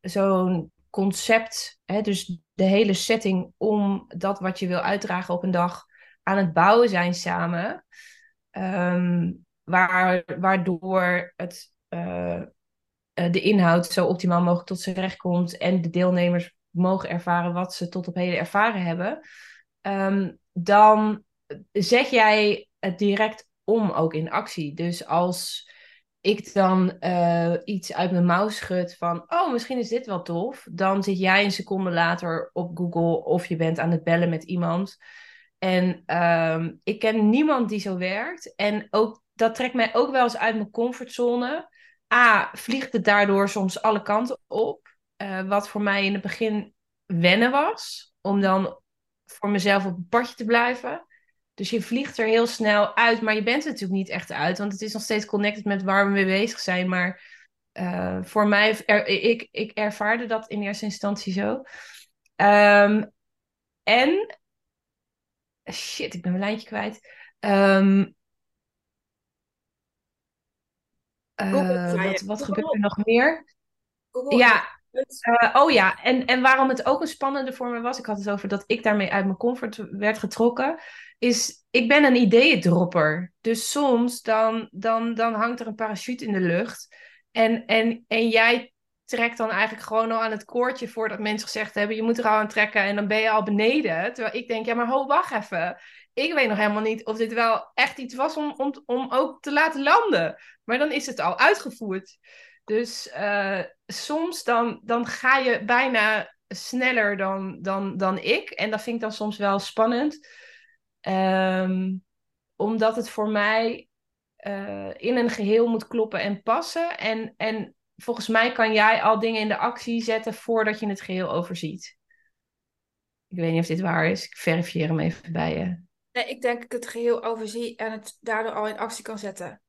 S2: zo'n concept, hè, dus de hele setting om dat wat je wil uitdragen op een dag aan het bouwen zijn samen, ehm, waar, waardoor het, eh, eh, de inhoud zo optimaal mogelijk tot zijn recht komt en de deelnemers mogen ervaren wat ze tot op heden ervaren hebben, ehm, dan zet jij het direct om ook in actie. Dus als ik dan eh, iets uit mijn mouw schud van, oh, misschien is dit wel tof, dan zit jij een seconde later op Google of je bent aan het bellen met iemand. En ehm, ik ken niemand die zo werkt. En ook, dat trekt mij ook wel eens uit mijn comfortzone. A, vliegt het daardoor soms alle kanten op. Eh, wat voor mij in het begin wennen was. Om dan voor mezelf op het padje te blijven. Dus je vliegt er heel snel uit, maar je bent er natuurlijk niet echt uit. Want het is nog steeds connected met waar we mee bezig zijn. Maar eh, voor mij, ik, ik ervaarde dat in eerste instantie zo. Ehm, en, shit, ik ben mijn lijntje kwijt. Ehm, eh, wat, wat gebeurt er nog meer?
S1: Google
S2: Ja. Eh, oh ja, en, en waarom het ook een spannende voor me was, ik had het over dat ik daarmee uit mijn comfort werd getrokken, is ik ben een ideeëndropper. Dus soms dan, dan, dan hangt er een parachute in de lucht en, en, en jij trekt dan eigenlijk gewoon al aan het koordje voordat mensen gezegd hebben, je moet er al aan trekken en dan ben je al beneden. Terwijl ik denk, ja maar ho, wacht even. Ik weet nog helemaal niet of dit wel echt iets was om, om, om ook te laten landen. Maar dan is het al uitgevoerd. Dus eh, soms dan, dan ga je bijna sneller dan, dan, dan ik. En dat vind ik dan soms wel spannend. Ehm, omdat het voor mij eh, in een geheel moet kloppen en passen. En, en volgens mij kan jij al dingen in de actie zetten voordat je het geheel overziet. Ik weet niet of dit waar is. Ik verifieer hem even bij je.
S1: Nee, ik denk dat ik het geheel overzie en het daardoor al in actie kan zetten.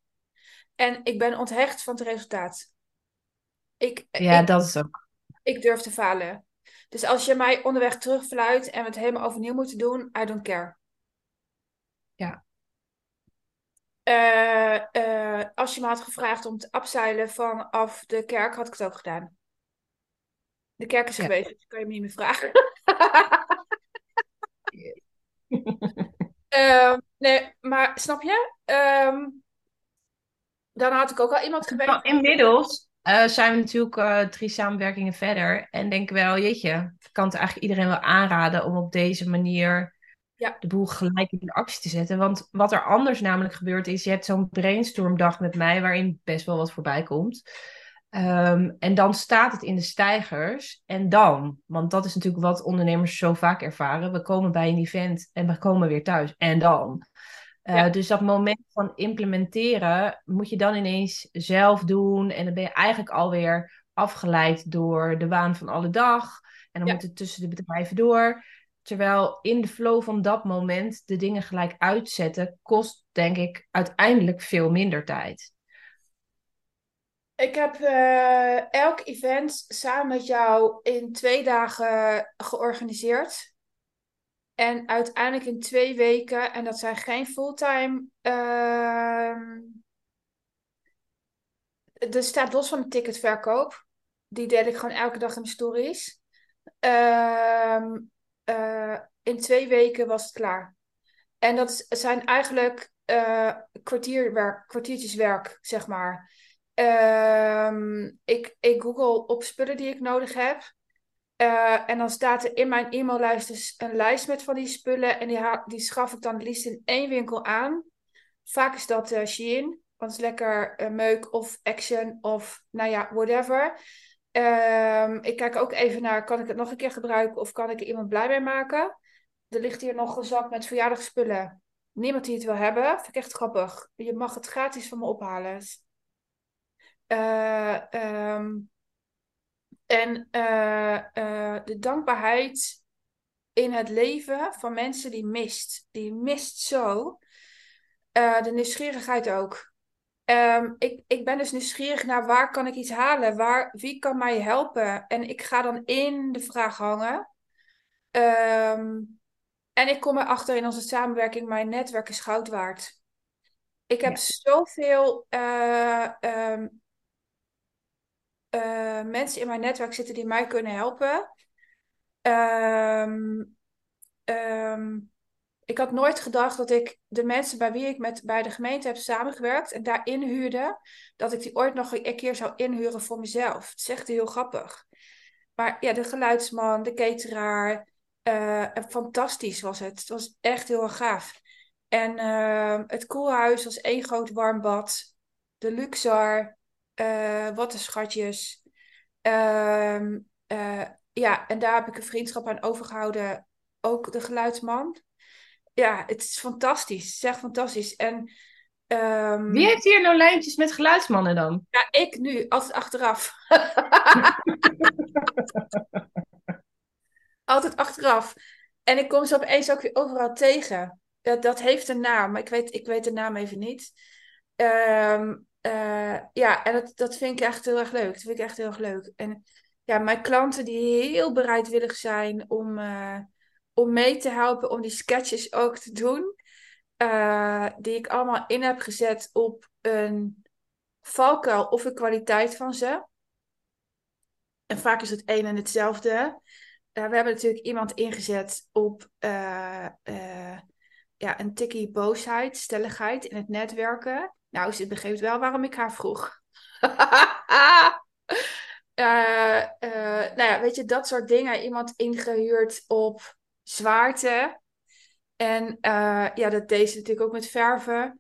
S1: En ik ben onthecht van het resultaat. Ik,
S2: Ja,
S1: ik,
S2: dat is ook.
S1: ik durf te falen. Dus als je mij onderweg terugfluit en we het helemaal overnieuw moeten doen, I don't care.
S2: Ja.
S1: Eh, eh, als je me had gevraagd om te upseilen vanaf de kerk, had ik het ook gedaan. De kerk is geweest, dus kan je me niet meer vragen. (laughs) Ehm, nee, maar snap je? Ehm, dan had ik ook al iemand geweest.
S2: Nou, inmiddels uh, zijn we natuurlijk drie samenwerkingen verder. En denk wel, jeetje, ik kan het eigenlijk iedereen wel aanraden om op deze manier ja. de boel gelijk in actie te zetten. Want wat er anders namelijk gebeurt is, je hebt zo'n brainstormdag met mij waarin best wel wat voorbij komt. Ehm, en dan staat het in de stijgers. En dan, want dat is natuurlijk wat ondernemers zo vaak ervaren. We komen bij een event en we komen weer thuis. En dan. Uh, Dus dat moment van implementeren moet je dan ineens zelf doen. En dan ben je eigenlijk alweer afgeleid door de waan van alle dag. En dan moet het tussen de bedrijven door. Terwijl in de flow van dat moment de dingen gelijk uitzetten, kost denk ik uiteindelijk veel minder tijd.
S1: Ik heb uh, elk event samen met jou in twee dagen georganiseerd. En uiteindelijk in twee weken, en dat zijn geen fulltime. Uh, er staat los van de ticketverkoop. Die deel ik gewoon elke dag in mijn stories. Uh, in twee weken was het klaar. En dat zijn eigenlijk uh, kwartierwerk, kwartiertjeswerk, zeg maar. Ehm, ik, ik google op spullen die ik nodig heb. Uh, en dan staat er in mijn e-maillijst dus een lijst met van die spullen. En die, die schaf ik dan het liefst in één winkel aan. Vaak is dat Shein, want het is lekker meuk of action of nou ja, whatever. Um, ik kijk ook even naar, kan ik het nog een keer gebruiken of kan ik er iemand blij mee maken? Er ligt hier nog een zak met verjaardagsspullen. Niemand die het wil hebben. Vind ik echt grappig. Je mag het gratis van me ophalen. Uh, um, en uh, uh, de dankbaarheid in het leven van mensen die mist. Die mist zo. De nieuwsgierigheid ook. Um, ik, ik ben dus nieuwsgierig naar waar kan ik iets halen? Waar, wie kan mij helpen? En ik ga dan in de vraag hangen. Um, en ik kom erachter in onze samenwerking, mijn netwerk is goud waard. Ik heb ja. zoveel uh, um, uh, mensen in mijn netwerk zitten die mij kunnen helpen. Um, um, ik had nooit gedacht dat ik de mensen bij wie ik met, bij de gemeente heb samengewerkt en daar inhuurde, dat ik die ooit nog een keer zou inhuren voor mezelf. Het is echt heel grappig. Maar ja, de geluidsman, de cateraar, uh, fantastisch was het. Het was echt heel erg gaaf. En uh, het koelhuis was één groot warm bad. De Luxor, uh, wat een schatjes. Uh, ja, en daar heb ik een vriendschap aan overgehouden. Ook de geluidsman. Ja, het is fantastisch. Het is echt fantastisch. En, um...
S2: Wie heeft hier nou lijntjes met geluidsmannen dan?
S1: Ja, ik nu, altijd achteraf. (laughs) altijd achteraf. En ik kom ze opeens ook weer overal tegen. Dat, dat heeft een naam, maar ik weet, ik weet de naam even niet. Um, uh, ja, en dat, dat vind ik echt heel erg leuk. Dat vind ik echt heel erg leuk. En ja, mijn klanten die heel bereidwillig zijn om, uh, om mee te helpen, om die sketches ook te doen. Uh, die ik allemaal in heb gezet op een valkuil of een kwaliteit van ze. En vaak is het een en hetzelfde. we hebben natuurlijk iemand ingezet op ja, een tikkie boosheid, stelligheid in het netwerken. Nou, ze begreep wel waarom ik haar vroeg. (laughs) nou ja, weet je, dat soort dingen. Iemand ingehuurd op zwaarte. En uh, ja, dat deed natuurlijk ook met verven.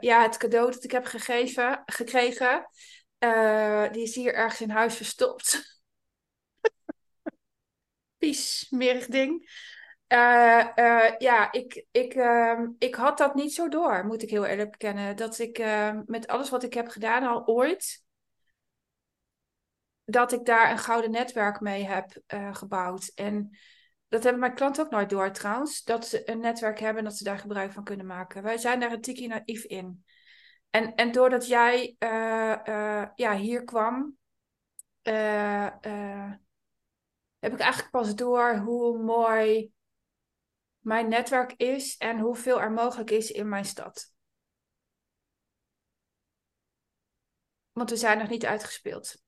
S1: ja, het cadeau dat ik heb gegeven, gekregen, die is hier ergens in huis verstopt. (laughs) Vies, smerig ding. Ja, ik, ik, uh, ik had dat niet zo door, moet ik heel eerlijk bekennen. Dat ik ehm, met alles wat ik heb gedaan al ooit, dat ik daar een gouden netwerk mee heb eh, gebouwd. En dat hebben mijn klanten ook nooit door trouwens, dat ze een netwerk hebben en dat ze daar gebruik van kunnen maken. Wij zijn daar een tikkie naïef in. En, en doordat jij eh, ja, hier kwam, heb ik eigenlijk pas door hoe mooi mijn netwerk is en hoeveel er mogelijk is in mijn stad. Want we zijn nog niet uitgespeeld.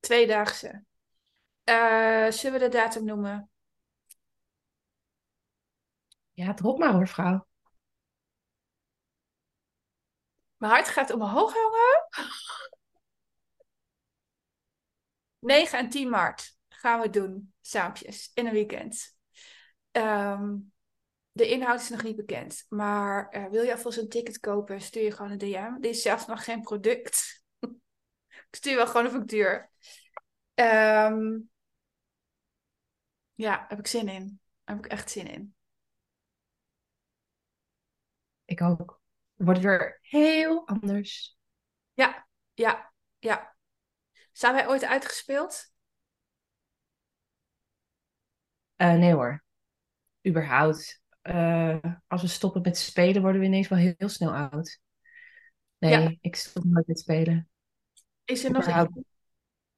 S1: Tweedaagse. Uh, zullen we de datum noemen?
S2: Ja, drop maar hoor, vrouw.
S1: Mijn hart gaat omhoog, jongen. (laughs) 9 en 10 maart gaan we doen, saampjes, in een weekend. Um, de inhoud is nog niet bekend, maar uh, wil je alvast een ticket kopen, stuur je gewoon een DM. Dit is zelfs nog geen product. (laughs) Ik stuur wel gewoon een factuur. Um, ja, heb ik zin in. Heb ik echt zin in.
S2: Ik ook. Wordt weer heel anders.
S1: Ja, ja, ja. Zijn wij ooit uitgespeeld?
S2: Uh, nee hoor. Überhaupt. Uh, als we stoppen met spelen, worden we ineens wel heel, heel snel oud. Nee, ja. ik stop nooit met spelen.
S1: Is er, nog iets,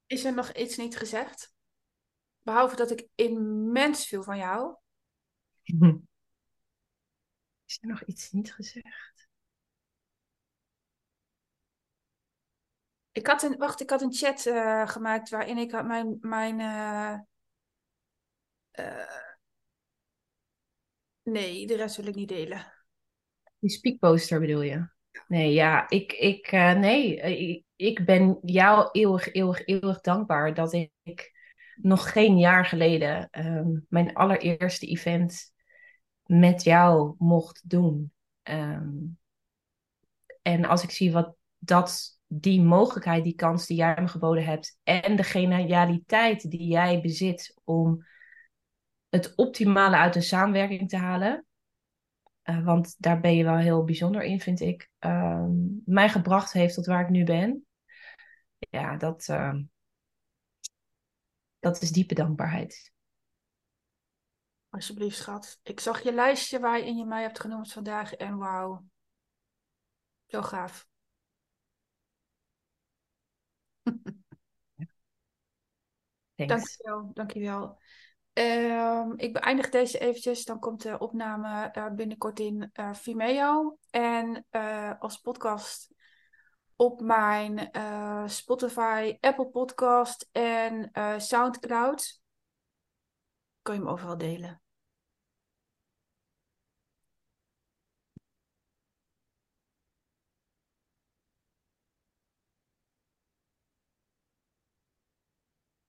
S1: is er nog iets niet gezegd? Behalve dat ik immens veel van jou. (laughs)
S2: Is er nog iets niet gezegd?
S1: Ik had een, wacht, ik had een chat uh, gemaakt waarin ik mijn, mijn uh, uh, nee, de rest wil ik niet delen.
S2: Die speakposter bedoel je? Nee, ja, ik, ik, nee, ik, ik ben jou eeuwig, eeuwig, eeuwig dankbaar dat ik nog geen jaar geleden um, mijn allereerste event met jou mocht doen. Um, en als ik zie wat dat, die mogelijkheid, die kans die jij me geboden hebt en de genialiteit die jij bezit om het optimale uit een samenwerking te halen, uh, want daar ben je wel heel bijzonder in, vind ik, um, mij gebracht heeft tot waar ik nu ben. Ja, dat, dat is diepe dankbaarheid.
S1: Alsjeblieft, schat. Ik zag je lijstje waarin je mij hebt genoemd vandaag en wauw. Zo gaaf. (laughs)
S2: Thanks.
S1: Dankjewel, dankjewel. Um, ik beëindig deze eventjes. Dan komt de opname uh, binnenkort in uh, Vimeo. En uh, als podcast op mijn Spotify, Apple Podcast en Soundcloud. Kan je hem overal delen.